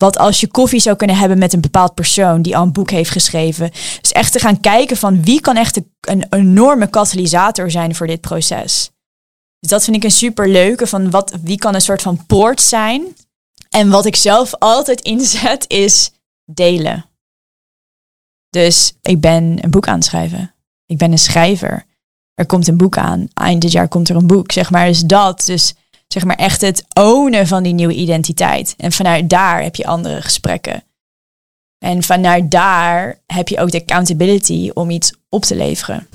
Wat als je koffie zou kunnen hebben met een bepaald persoon die al een boek heeft geschreven. Dus echt te gaan kijken van wie kan echt een enorme katalysator zijn voor dit proces. Dus dat vind ik een super leuke van wat, wie kan een soort van poort zijn. En wat ik zelf altijd inzet is delen. Dus ik ben een boek aan het schrijven. Ik ben een schrijver. Er komt een boek aan. Eind dit jaar komt er een boek, zeg maar. Dus dat. Dus zeg maar echt het ownen van die nieuwe identiteit. En vanuit daar heb je andere gesprekken. En vanuit daar heb je ook de accountability om iets op te leveren.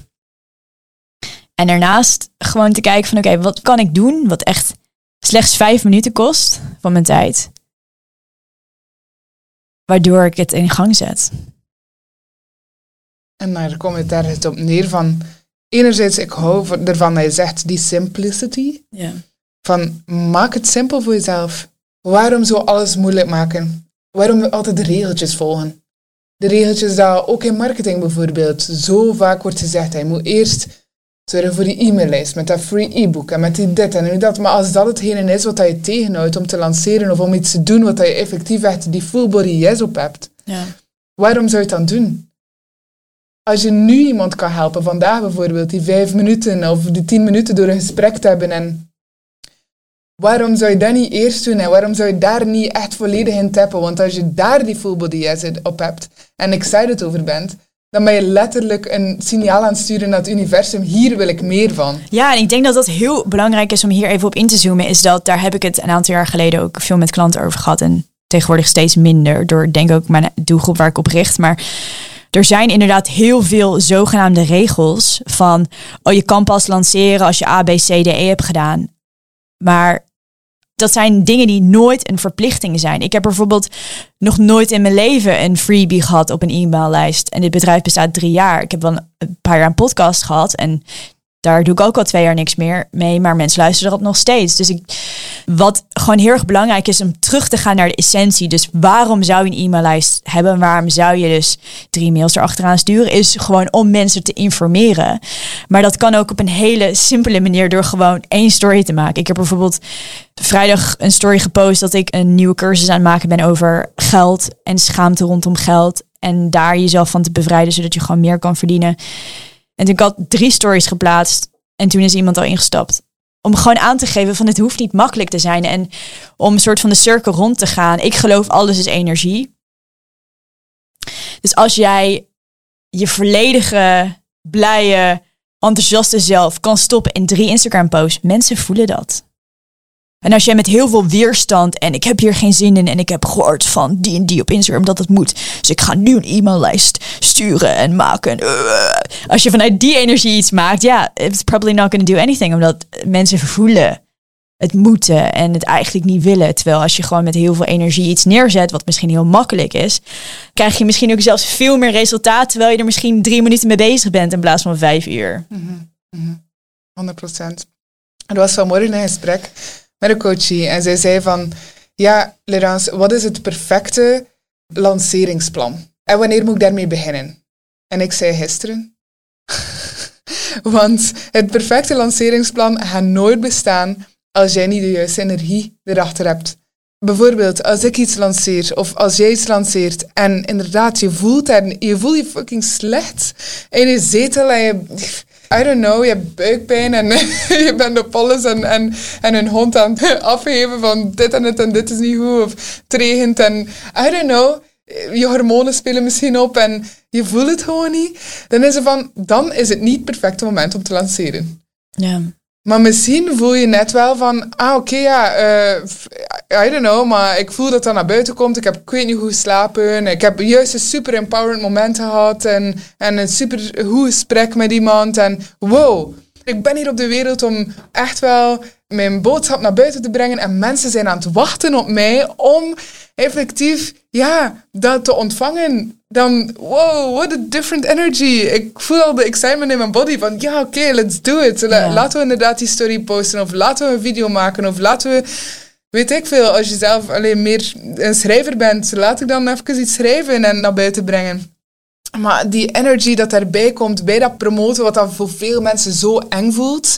En daarnaast gewoon te kijken van oké, wat kan ik doen wat echt slechts vijf minuten kost van mijn tijd. Waardoor ik het in gang zet. En daar komt het daar op neer van, enerzijds ik hou ervan dat je zegt die simplicity. Ja. Van maak het simpel voor jezelf. Waarom zo alles moeilijk maken? Waarom altijd de regeltjes volgen? De regeltjes dat ook in marketing bijvoorbeeld zo vaak wordt gezegd. Je moet eerst zorgen voor die e-maillijst met dat free e-book en met die dit en dat. Maar als dat hetgene is wat je tegenhoudt om te lanceren of om iets te doen wat je effectief echt die full body yes op hebt. Ja. Waarom zou je het dan doen? als je nu iemand kan helpen, vandaag bijvoorbeeld, die vijf minuten of die tien minuten door een gesprek te hebben en waarom zou je dat niet eerst doen en waarom zou je daar niet echt volledig in tappen? Want als je daar die full body op hebt en excited over bent, dan ben je letterlijk een signaal aan het sturen naar het universum. Hier wil ik meer van. Ja, en ik denk dat dat heel belangrijk is om hier even op in te zoomen. Is dat, daar heb ik het een aantal jaar geleden ook veel met klanten over gehad. En tegenwoordig steeds minder. Door denk ook mijn doelgroep waar ik op richt. Maar er zijn inderdaad heel veel zogenaamde regels van, oh je kan pas lanceren als je A, B, C, D, E hebt gedaan. Maar dat zijn dingen die nooit een verplichting zijn. Ik heb bijvoorbeeld nog nooit in mijn leven een freebie gehad op een e-maillijst. En dit bedrijf bestaat drie jaar. Ik heb wel een paar jaar een podcast gehad. En daar doe ik ook al twee jaar niks meer mee, maar mensen luisteren erop nog steeds. Dus ik, wat gewoon heel erg belangrijk is om terug te gaan naar de essentie. Dus waarom zou je een e-maillijst hebben? Waarom zou je dus drie mails erachteraan sturen? Is gewoon om mensen te informeren. Maar dat kan ook op een hele simpele manier door gewoon één story te maken. Ik heb bijvoorbeeld vrijdag een story gepost dat ik een nieuwe cursus aan het maken ben over geld en schaamte rondom geld. En daar jezelf van te bevrijden, zodat je gewoon meer kan verdienen. En toen ik had drie stories geplaatst en toen is iemand al ingestapt. Om gewoon aan te geven van het hoeft niet makkelijk te zijn. En om een soort van de cirkel rond te gaan. Ik geloof alles is energie. Dus als jij je volledige, blije, enthousiaste zelf kan stoppen in drie Instagram posts. Mensen voelen dat. En als jij met heel veel weerstand en ik heb hier geen zin in en ik heb gehoord van die en die op Instagram dat het moet. Dus ik ga nu een e-maillijst sturen en maken. Uh, als je vanuit die energie iets maakt, ja, it's probably not going to do anything. Omdat mensen voelen het moeten en het eigenlijk niet willen. Terwijl als je gewoon met heel veel energie iets neerzet, wat misschien heel makkelijk is, krijg je misschien ook zelfs veel meer resultaat. Terwijl je er misschien drie minuten mee bezig bent in plaats van vijf uur. Mm -hmm. 100 procent. Er was vanmorgen een gesprek met een coachie en zij zei van, ja, Laurence, wat is het perfecte lanceringsplan? En wanneer moet ik daarmee beginnen? En ik zei gisteren. Want het perfecte lanceringsplan gaat nooit bestaan als jij niet de juiste energie erachter hebt. Bijvoorbeeld, als ik iets lanceer of als jij iets lanceert en inderdaad, je voelt, en je, voelt je fucking slecht in je zetel en je I don't know, je hebt buikpijn en je bent op alles en, en, en een hond aan het afgeven van dit en dit en dit is niet goed of het regent en I don't know, je hormonen spelen misschien op en je voelt het gewoon niet. Dan is, het van, dan is het niet het perfecte moment om te lanceren. Ja. Maar misschien voel je net wel van, ah oké, ja, uh, I don't know, maar ik voel dat dat naar buiten komt. Ik heb, ik weet niet hoe geslapen. Ik heb juist een super empowerend moment gehad en, en een super goed gesprek met iemand. En wow, ik ben hier op de wereld om echt wel mijn boodschap naar buiten te brengen. En mensen zijn aan het wachten op mij om effectief ja, dat te ontvangen. Dan, wow, what a different energy. Ik voel al de excitement in mijn body van, ja, oké, let's do it. Laten we inderdaad die story posten of laten we een video maken of laten we weet ik veel, als je zelf alleen meer een schrijver bent, laat ik dan even iets schrijven en naar buiten brengen. Maar die energy dat daarbij komt bij dat promoten, wat dan voor veel mensen zo eng voelt,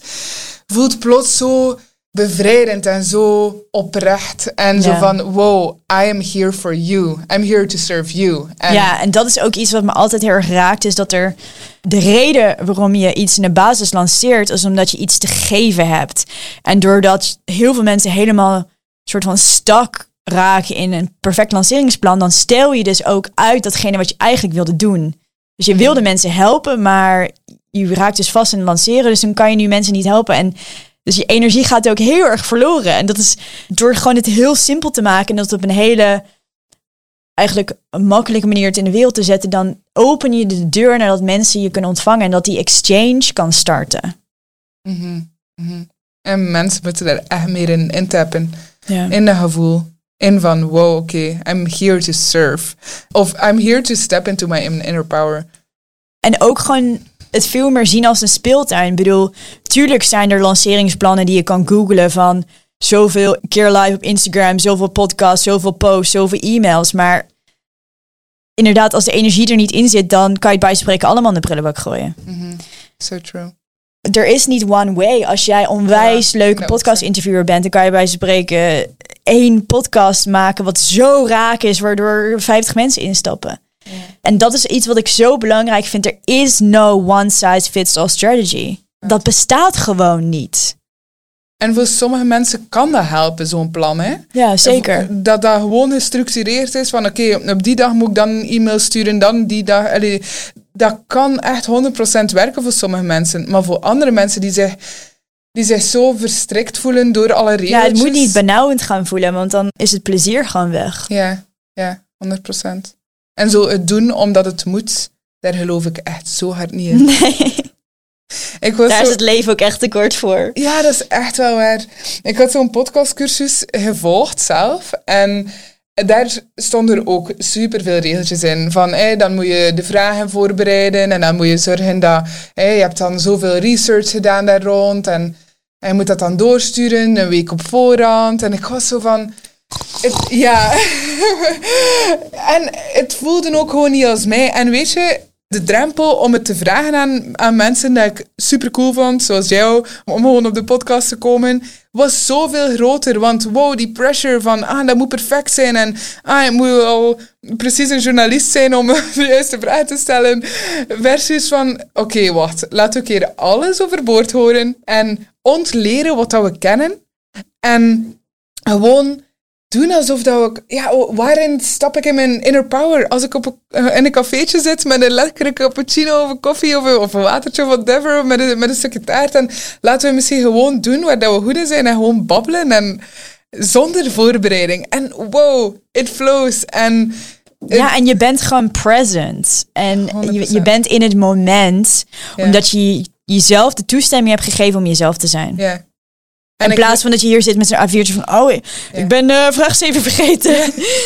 voelt plots zo bevrijdend en zo oprecht. En zo van, wow, I am here for you. I'm here to serve you. ja, en dat is ook iets wat me altijd heel erg raakt, is dat er de reden waarom je iets in de basis lanceert, is omdat je iets te geven hebt. En doordat heel veel mensen helemaal soort van stak raken in een perfect lanceringsplan, dan stel je dus ook uit datgene wat je eigenlijk wilde doen. Dus je wilde mensen helpen, maar je raakt dus vast in lanceren, dus dan kan je nu mensen niet helpen. En dus je energie gaat ook heel erg verloren. En dat is door gewoon het heel simpel te maken en dat op een hele eigenlijk een makkelijke manier het in de wereld te zetten, dan open je de deur naar dat mensen je kunnen ontvangen en dat die exchange kan starten. Mm En mensen moeten er echt meer in intappen. Ja. In dat gevoel. In van, wow, oké, okay, I'm here to serve. Of I'm here to step into my inner power. En ook gewoon het veel meer zien als een speeltuin. Ik bedoel, tuurlijk zijn er lanceringsplannen die je kan googlen van zoveel keer live op Instagram, zoveel podcasts, zoveel posts, zoveel e-mails. Maar inderdaad, als de energie er niet in zit, dan kan je het bij spreken allemaal in de prullenbak gooien. Mm So true er is niet one way. Als jij onwijs leuke podcast interviewer bent, dan kan je bij spreken één podcast maken wat zo raak is, waardoor 50 mensen instappen. En dat is iets wat ik zo belangrijk vind. Er is no one size fits all strategy. Dat bestaat gewoon niet. En voor sommige mensen kan dat helpen, zo'n plan. Hè? Ja, zeker. Dat dat gewoon gestructureerd is van oké, op die dag moet ik dan een e-mail sturen, dan die dag. Allee, dat kan echt 100% werken voor sommige mensen. Maar voor andere mensen die zich, die zich zo verstrikt voelen door alle regels. Ja, het moet niet benauwend gaan voelen, want dan is het plezier gewoon weg. Ja, ja, 100%. En zo het doen omdat het moet, daar geloof ik echt zo hard niet in. Nee. Ik was Daar zo- is het leven ook echt te kort voor. Ja, dat is echt wel waar. Ik had zo'n podcastcursus gevolgd zelf. En daar stonden er ook superveel regeltjes in. Van, dan moet je de vragen voorbereiden. En dan moet je zorgen dat... je hebt dan zoveel research gedaan daar rond. En, en je moet dat dan doorsturen, een week op voorhand. En ik was zo van... Het, ja. en het voelde ook gewoon niet als mij. En weet je, de drempel om het te vragen aan, aan mensen dat ik super cool vond, zoals jou, om gewoon op de podcast te komen, was zoveel groter. Want wow, die pressure van, ah, dat moet perfect zijn. En ah, je moet al precies een journalist zijn om de juiste vraag te stellen. Versus van, oké, wacht, laten we een keer alles overboord horen en ontleren wat dat we kennen. En gewoon doen alsof dat we... Ja, waarin stap ik in mijn inner power? Als ik op een, eh, in een cafeetje zit met een lekkere cappuccino of een koffie of een, of een watertje of whatever, met een, met een stukje taart. En laten we misschien gewoon doen waar dat we goed in zijn en gewoon babbelen en zonder voorbereiding. En wow, it flows. En Ja, en je bent gewoon present. En je, 100%. je bent in het moment, omdat je jezelf de toestemming hebt gegeven om jezelf te zijn. ja. In ik- plaats van dat je hier zit met zo'n A4'tje van, oh, ik ben eh, vraag 7 vergeten.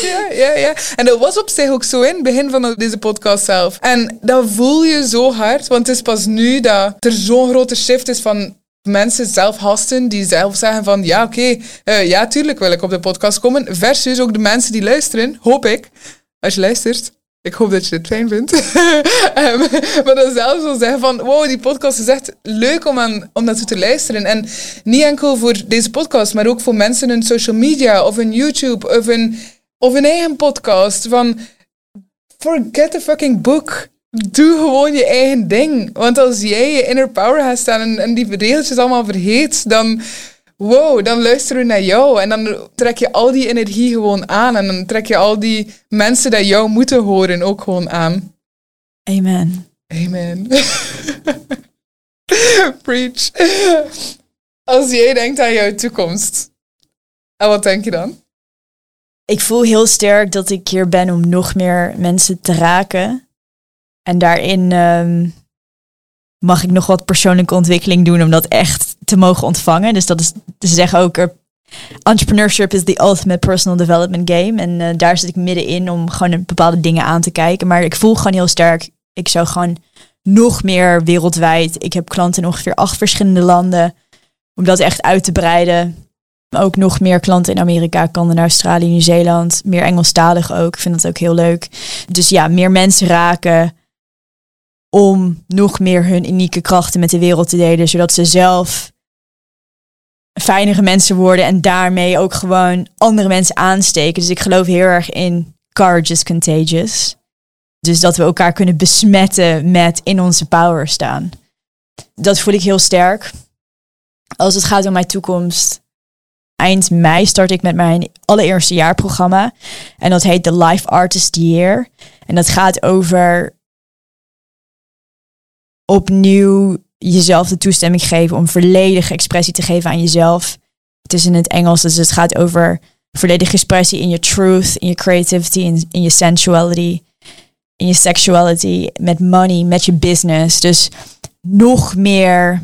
Ja, ja, ja. En dat was op zich ook zo in het begin van deze podcast zelf. En dat voel je zo hard, want het is pas nu dat er zo'n grote shift is van mensen zelf hasten die zelf zeggen van ja, oké, eh, ja, tuurlijk wil ik op de podcast komen. Versus ook de mensen die luisteren, hoop ik, als je luistert. Ik hoop dat je het fijn vindt. Ehm, maar dan zelfs wel zeggen van, wow, die podcast is echt leuk om, aan, om naartoe te luisteren. En niet enkel voor deze podcast, maar ook voor mensen in social media of in YouTube of in, of eigen podcast. Van, forget the fucking book. Doe gewoon je eigen ding. Want als jij je inner power gaat staan en, en die regeltjes allemaal vergeet, dan... Wow, dan luisteren we naar jou. En dan trek je al die energie gewoon aan. En dan trek je al die mensen die jou moeten horen ook gewoon aan. Amen. Amen. Preach. Als jij denkt aan jouw toekomst. En wat denk je dan? Ik voel heel sterk dat ik hier ben om nog meer mensen te raken. En daarin ehm, mag ik nog wat persoonlijke ontwikkeling doen om dat echt te mogen ontvangen. Dus dat is, ze zeggen ook, entrepreneurship is the ultimate personal development game. En eh, daar zit ik middenin om gewoon bepaalde dingen aan te kijken. Maar ik voel gewoon heel sterk, ik zou gewoon nog meer wereldwijd. Ik heb klanten in ongeveer acht verschillende landen. Om dat echt uit te breiden. Ook nog meer klanten in Amerika, Canada, Australië, Nieuw-Zeeland. Meer Engelstalig ook. Ik vind dat ook heel leuk. Dus ja, meer mensen raken om nog meer hun unieke krachten met de wereld te delen, zodat ze zelf fijnere mensen worden en daarmee ook gewoon andere mensen aansteken. Dus ik geloof heel erg in courage contagious. Dus dat we elkaar kunnen besmetten met in onze power staan. Dat voel ik heel sterk. Als het gaat om mijn toekomst, eind mei start ik met mijn allereerste jaarprogramma. En dat heet de Life Artist Year. En dat gaat over opnieuw jezelf de toestemming geven om volledige expressie te geven aan jezelf. Het is in het Engels, dus het gaat over volledige expressie in je truth, in je creativity, in, in je sensuality, in je sexuality, met money, met je business. Dus nog meer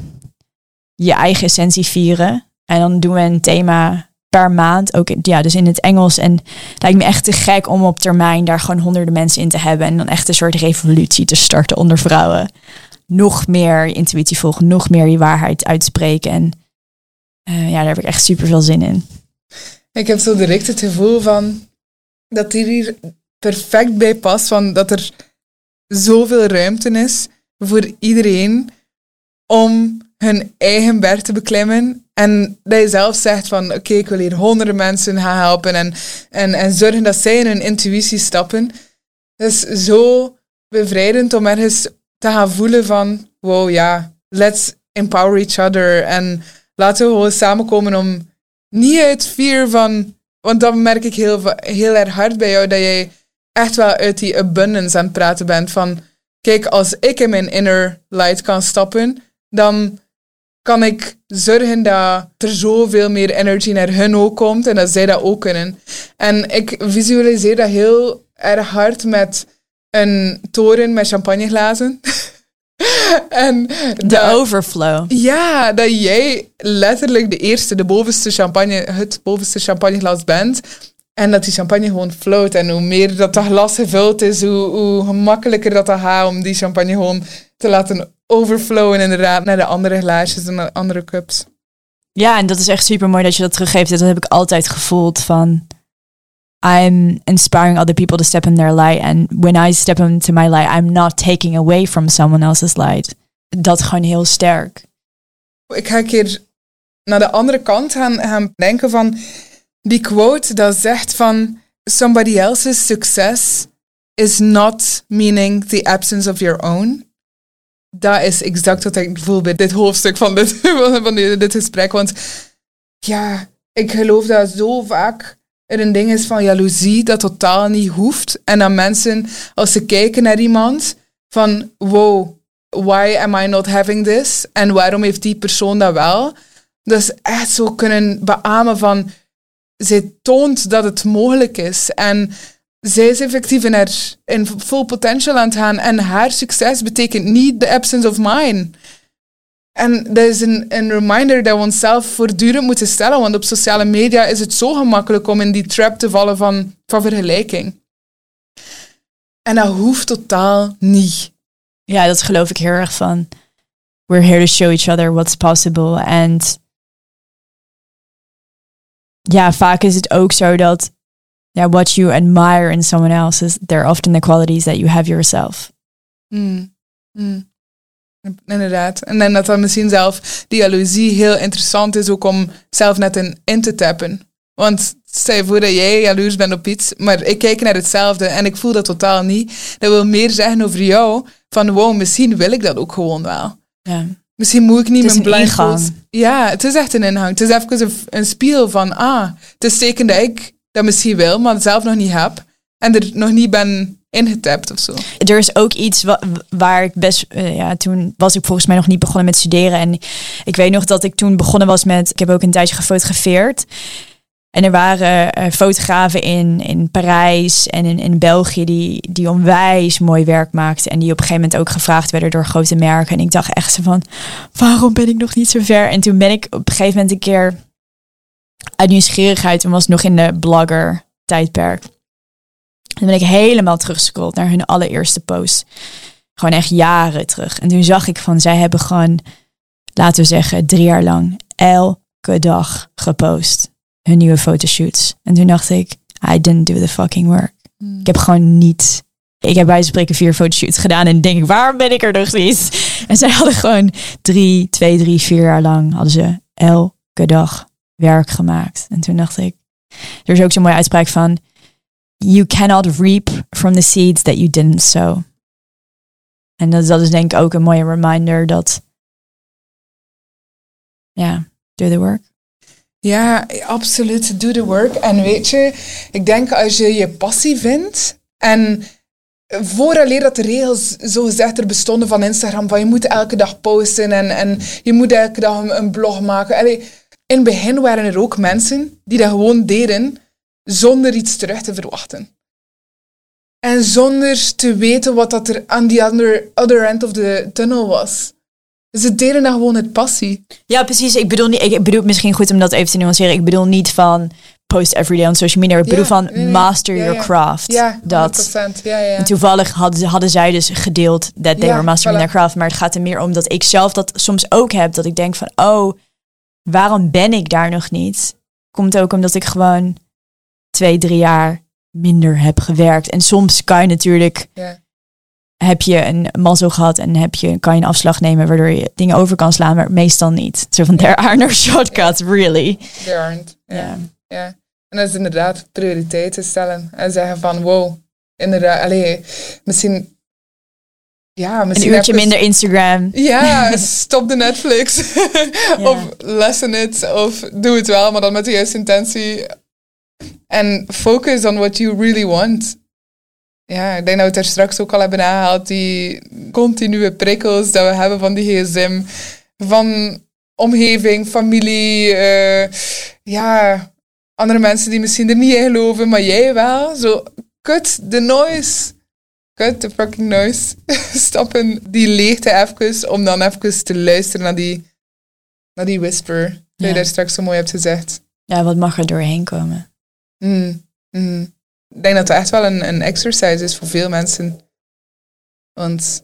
je eigen essentie vieren. En dan doen we een thema per maand, ook ja, dus in het Engels. En het lijkt me echt te gek om op termijn daar gewoon honderden mensen in te hebben en dan echt een soort revolutie te starten onder vrouwen. Nog meer je intuïtie volgen, nog meer je waarheid uitspreken. En uh, ja, daar heb ik echt super veel zin in. Ik heb zo direct het gevoel van dat hier, hier perfect bij past, van dat er zoveel ruimte is voor iedereen om hun eigen berg te beklimmen. En dat je zelf zegt van, oké, ik wil hier honderden mensen gaan helpen en, en, en zorgen dat zij in hun intuïtie stappen. Het is zo bevrijdend om ergens te gaan voelen van, wow, ja, let's empower each other. En laten we gewoon samenkomen om niet uit vier van, want dat merk ik heel, heel erg hard bij jou, dat jij echt wel uit die abundance aan het praten bent. Van, kijk, als ik in mijn inner light kan stappen, dan kan ik zorgen dat er zoveel meer energy naar hun ook komt en dat zij dat ook kunnen. En ik visualiseer dat heel erg hard met een toren met champagneglazen. en de overflow. Ja, dat jij letterlijk de eerste, de bovenste champagne, het bovenste champagneglas bent. En dat die champagne gewoon float. En hoe meer dat dat glas gevuld is, hoe, hoe gemakkelijker dat, dat gaat om die champagne gewoon te laten overflowen inderdaad naar de andere glaasjes en de andere cups. Ja, en dat is echt super mooi dat je dat teruggeeft. Dat heb ik altijd gevoeld van I'm inspiring other people to step in their light. And when I step into my light, I'm not taking away from someone else's light. Dat gewoon heel sterk. Ik ga een keer naar de andere kant gaan, denken van die quote dat zegt van somebody else's success is not meaning the absence of your own. Dat is exact wat ik voel bij dit hoofdstuk van dit, van dit gesprek. Want ja, ik geloof dat zo vaak er een ding is van jaloezie dat totaal niet hoeft. En dat mensen, als ze kijken naar iemand, van wow, why am I not having this? En waarom heeft die persoon dat wel? Dus echt zo kunnen beamen van, zij toont dat het mogelijk is. En zij is effectief in, haar, in full potential aan het gaan. En haar succes betekent niet the absence of mine. En dat is een, een reminder dat we onszelf voortdurend moeten stellen, want op sociale media is het zo gemakkelijk om in die trap te vallen van, van vergelijking. En dat hoeft totaal niet. Ja, dat geloof ik heel erg van. We're here to show each other what's possible. En ja, vaak is het ook zo dat ja, what you admire in someone else is they're often the qualities that you have yourself. Mm. Mm. Inderdaad. En dan dat dan misschien zelf die jaloezie heel interessant is ook om zelf net in, in te tappen. Want stel je voor dat jij jaloers bent op iets, maar ik kijk naar hetzelfde en ik voel dat totaal niet. Dat wil meer zeggen over jou, van wow, misschien wil ik dat ook gewoon wel. Ja. Misschien moet ik niet mijn blindfold... Ja, het is echt een inhang. Het is even een, een spiegel van, ah, het is teken dat ik dat misschien wil, maar zelf nog niet heb. En er nog niet ben ingetapt of zo. Er is ook iets waar ik best, uh, ja, toen was ik volgens mij nog niet begonnen met studeren. En ik weet nog dat ik toen begonnen was met, ik heb ook een tijdje gefotografeerd. En er waren uh, fotografen in, in Parijs en in, in België die, die onwijs mooi werk maakten. En die op een gegeven moment ook gevraagd werden door grote merken. En ik dacht echt zo van, waarom ben ik nog niet zo ver? En toen ben ik op een gegeven moment een keer uit nieuwsgierigheid, en was nog in de blogger tijdperk dan ben ik helemaal teruggescrolld naar hun allereerste post. Gewoon echt jaren terug. En toen zag ik van, zij hebben gewoon, laten we zeggen, drie jaar lang elke dag gepost. Hun nieuwe fotoshoots. En toen dacht ik, I didn't do the fucking work. Hmm. Ik heb gewoon niet ik heb bij spreken vier fotoshoots gedaan en denk ik, waarom ben ik er nog niet? En zij hadden gewoon drie, twee, drie, vier jaar lang hadden ze elke dag werk gemaakt. En toen dacht ik, er is ook zo'n mooie uitspraak van, you cannot reap from the seeds that you didn't sow. En dat, is denk ik ook een mooie reminder dat, ja, do the work. Ja, absoluut, do the work. En weet je, ik denk als je je passie vindt en vooraleer dat de regels zo gezegd er bestonden van Instagram, van je moet elke dag posten en, en je moet elke dag een, blog maken. In het begin waren er ook mensen die dat gewoon deden zonder iets terug te verwachten. En zonder te weten wat dat er aan die other, other end of the tunnel was. Ze deden dan gewoon het passie. Ja, precies. Ik bedoel, niet, ik bedoel misschien goed om dat even te nuanceren. Ik bedoel niet van post every day on social media. Ik bedoel van master your craft. Ja, dat. Ja, ja. En toevallig hadden, hadden zij dus gedeeld that they were mastering their craft. Maar het gaat er meer om dat ik zelf dat soms ook heb. Dat ik denk van, oh, waarom ben ik daar nog niet? Komt ook omdat ik gewoon twee, drie jaar minder heb gewerkt. En soms kan je natuurlijk, ja. heb je een mazzel gehad en heb je, kan je een afslag nemen waardoor je dingen over kan slaan, maar meestal niet. Zo van, there are no shortcuts, really. There aren't. Ja. ja. En dat is inderdaad prioriteiten stellen en zeggen van, wow, inderdaad, allee, misschien... Ja, Een uurtje minder Instagram. Ja, stop de Netflix. of lessen het. Of doe het wel, maar dan met de juiste intentie. En focus on what you really want. Ja, ik denk dat we het er straks ook al hebben aangehaald. Die continue prikkels dat we hebben van die gsm. Van omgeving, familie. eh, ja, andere mensen die misschien er niet in geloven, maar jij wel. Zo, cut the noise. Cut the fucking noise. Stappen die leegte even, om dan even te luisteren naar die, naar die whisper. Je Ja. daar straks zo mooi hebt gezegd. Ja, wat mag er doorheen komen? Mm, mm. Ik denk dat het echt wel een, een exercise is voor veel mensen. Want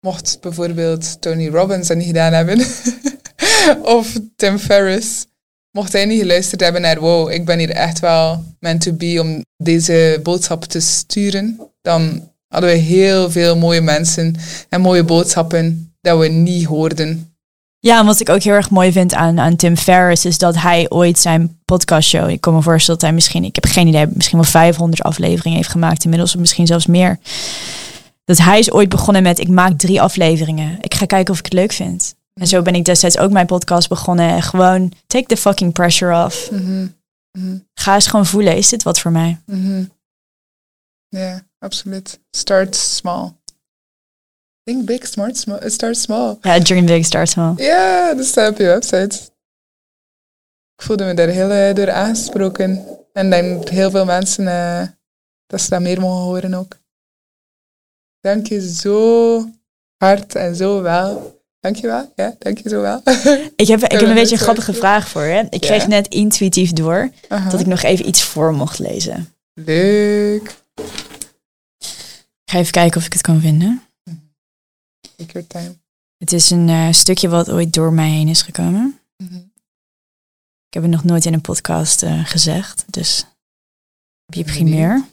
mocht bijvoorbeeld Tony Robbins dat niet gedaan hebben, of Tim Ferriss, mocht hij niet geluisterd hebben naar wow, ik ben hier echt wel meant to be om deze boodschap te sturen, dan hadden we heel veel mooie mensen en mooie boodschappen dat we niet hoorden. Ja, wat ik ook heel erg mooi vind aan, aan Tim Ferriss is dat hij ooit zijn podcastshow, ik kan me voorstellen dat hij misschien, ik heb geen idee, misschien wel 500 afleveringen heeft gemaakt inmiddels, of misschien zelfs meer. Dat hij is ooit begonnen met, ik maak drie afleveringen. Ik ga kijken of ik het leuk vind. En zo ben ik destijds ook mijn podcast begonnen. En Gewoon, take the fucking pressure off. Mhm. Mhm. Ga eens gewoon voelen, is dit wat voor mij? Mhm. Ja, absoluut. Start small. Think big, smart, small. Start small. Ja, dream big, start small. Ja, dat staat op je website. Ik voelde me daar heel eh, door aangesproken. En denk heel veel mensen eh, dat ze dat meer mogen horen ook. Dank je zo hard en zo wel. Dank je wel. Ja, dank je zo wel. Ik heb, ik heb een beetje een grappige vraag voor je. Ik Ja. kreeg net intuïtief door dat ik nog even iets voor mocht lezen. Leuk. Ik ga even kijken of ik het kan vinden. Time. Het is een eh, stukje wat ooit door mij heen is gekomen. Mhm. Ik heb het nog nooit in een podcast eh, gezegd, dus heb je primeur.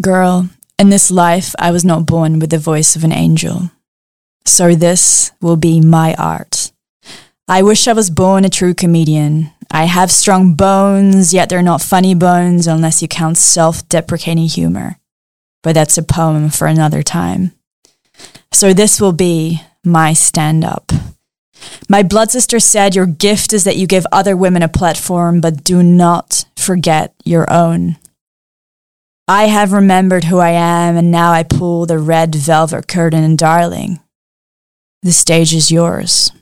Girl, in this life I was not born with the voice of an angel. So this will be my art. I wish I was born a true comedian. I have strong bones, yet they're not funny bones unless you count self deprecating humor. But that's a poem for another time. So this will be my stand up. My blood sister said, Your gift is that you give other women a platform, but do not forget your own. I have remembered who I am, and now I pull the red velvet curtain, and darling, the stage is yours.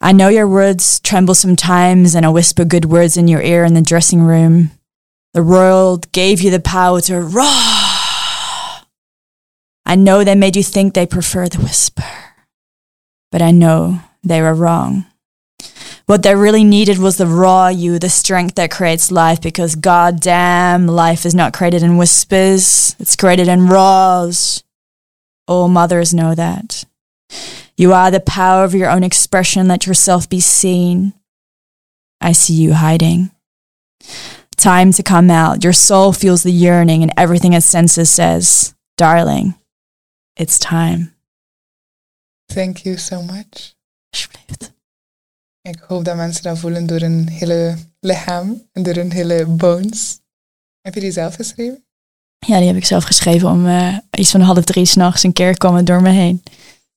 I know your words tremble sometimes, and I whisper good words in your ear in the dressing room. The world gave you the power to roar. I know they made you think they prefer the whisper but I know they were wrong. What they really needed was the raw you, the strength that creates life, because goddamn, life is not created in whispers, it's created in raws. All mothers know that. You are the power of your own expression, let yourself be seen. I see you hiding. Time to come out. Your soul feels the yearning, and everything it senses says, Darling, it's time. Thank you so much. Alsjeblieft. Ik hoop dat mensen dat voelen door hun hele lichaam en door hun hele bones. Heb je die zelf geschreven? Ja, die heb ik zelf geschreven om eh, iets van half drie s'nachts een keer kwam het door me heen.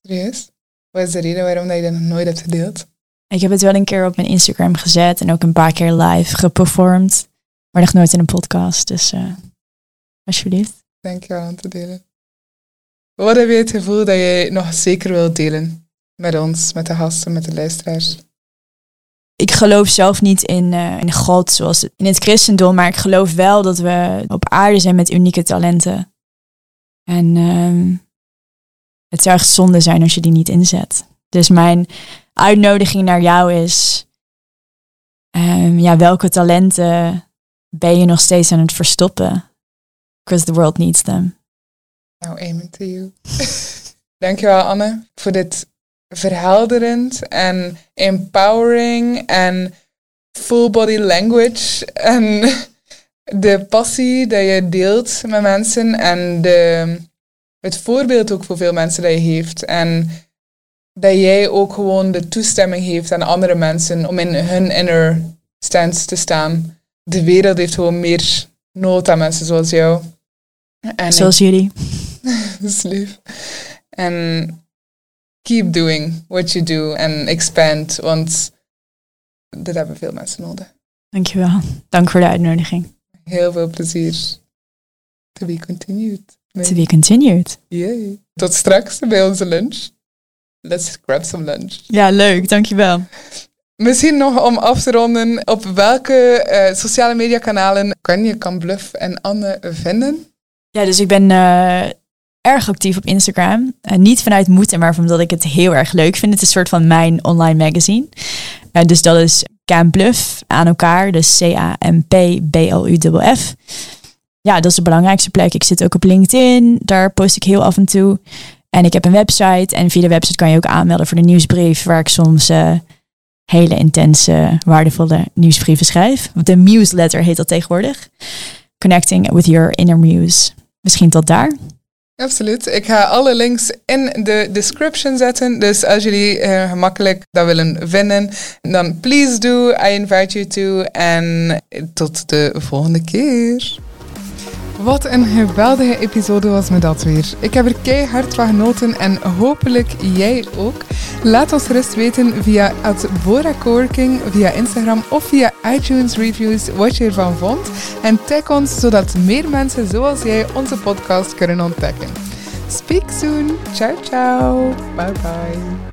Serieus? Wat is de reden waarom dat je dat nog nooit hebt gedeeld? Ik heb het wel een keer op mijn Instagram gezet en ook een paar keer live geperformed. Maar nog nooit in een podcast, dus eh, alsjeblieft. Dank je wel aan te delen. Wat heb je het gevoel dat je nog zeker wilt delen? Met ons, met de gasten, met de luisteraars? Ik geloof zelf niet in, eh, in God zoals in het christendom, maar ik geloof wel dat we op aarde zijn met unieke talenten. En ehm, het zou echt zonde zijn als je die niet inzet. Dus mijn uitnodiging naar jou is, ehm, ja, welke talenten ben je nog steeds aan het verstoppen? Because the world needs them. Nou, amen to you. Dankjewel Anne voor dit verhelderend en empowering en full body language en de passie dat je deelt met mensen en de, het voorbeeld ook voor veel mensen dat je heeft en dat jij ook gewoon de toestemming geeft aan andere mensen om in hun inner stance te staan. De wereld heeft gewoon meer nood aan mensen zoals jou. En Zoals jullie. Dat is lief. En keep doing what you do en expand, want dit hebben veel mensen nodig. Dankjewel. Dank voor de uitnodiging. Heel veel plezier. To be continued. To be continued. Yay. Tot straks bij onze lunch. Let's grab some lunch. Ja, leuk. Dankjewel. Misschien nog om af te ronden, op welke eh, sociale media kanalen kan je Kan Bluff en Anne vinden? Ja, dus ik ben eh, erg actief op Instagram. Eh, niet vanuit moeten, maar omdat ik het heel erg leuk vind. Het is een soort van mijn online magazine. Eh, dus dat is Bluff aan elkaar. Dus C-A-M-P-B-L-U-F. Ja, dat is de belangrijkste plek. Ik zit ook op LinkedIn. Daar post ik heel af en toe. En ik heb een website. En via de website kan je ook aanmelden voor de nieuwsbrief. Waar ik soms eh, hele intense, waardevolle nieuwsbrieven schrijf. De newsletter heet dat tegenwoordig. Connecting with your inner muse. Misschien tot daar. Absoluut. Ik ga alle links in de description zetten. Dus als jullie uh, gemakkelijk dat willen vinden, dan please do. I invite you to. En tot de volgende keer. Wat een geweldige episode was me dat weer. Ik heb er keihard van genoten en hopelijk jij ook. Laat ons gerust weten via Coworking, via Instagram of via iTunes Reviews wat je ervan vond. En tag ons zodat meer mensen zoals jij onze podcast kunnen ontdekken. Speak soon. Ciao, ciao. Bye bye.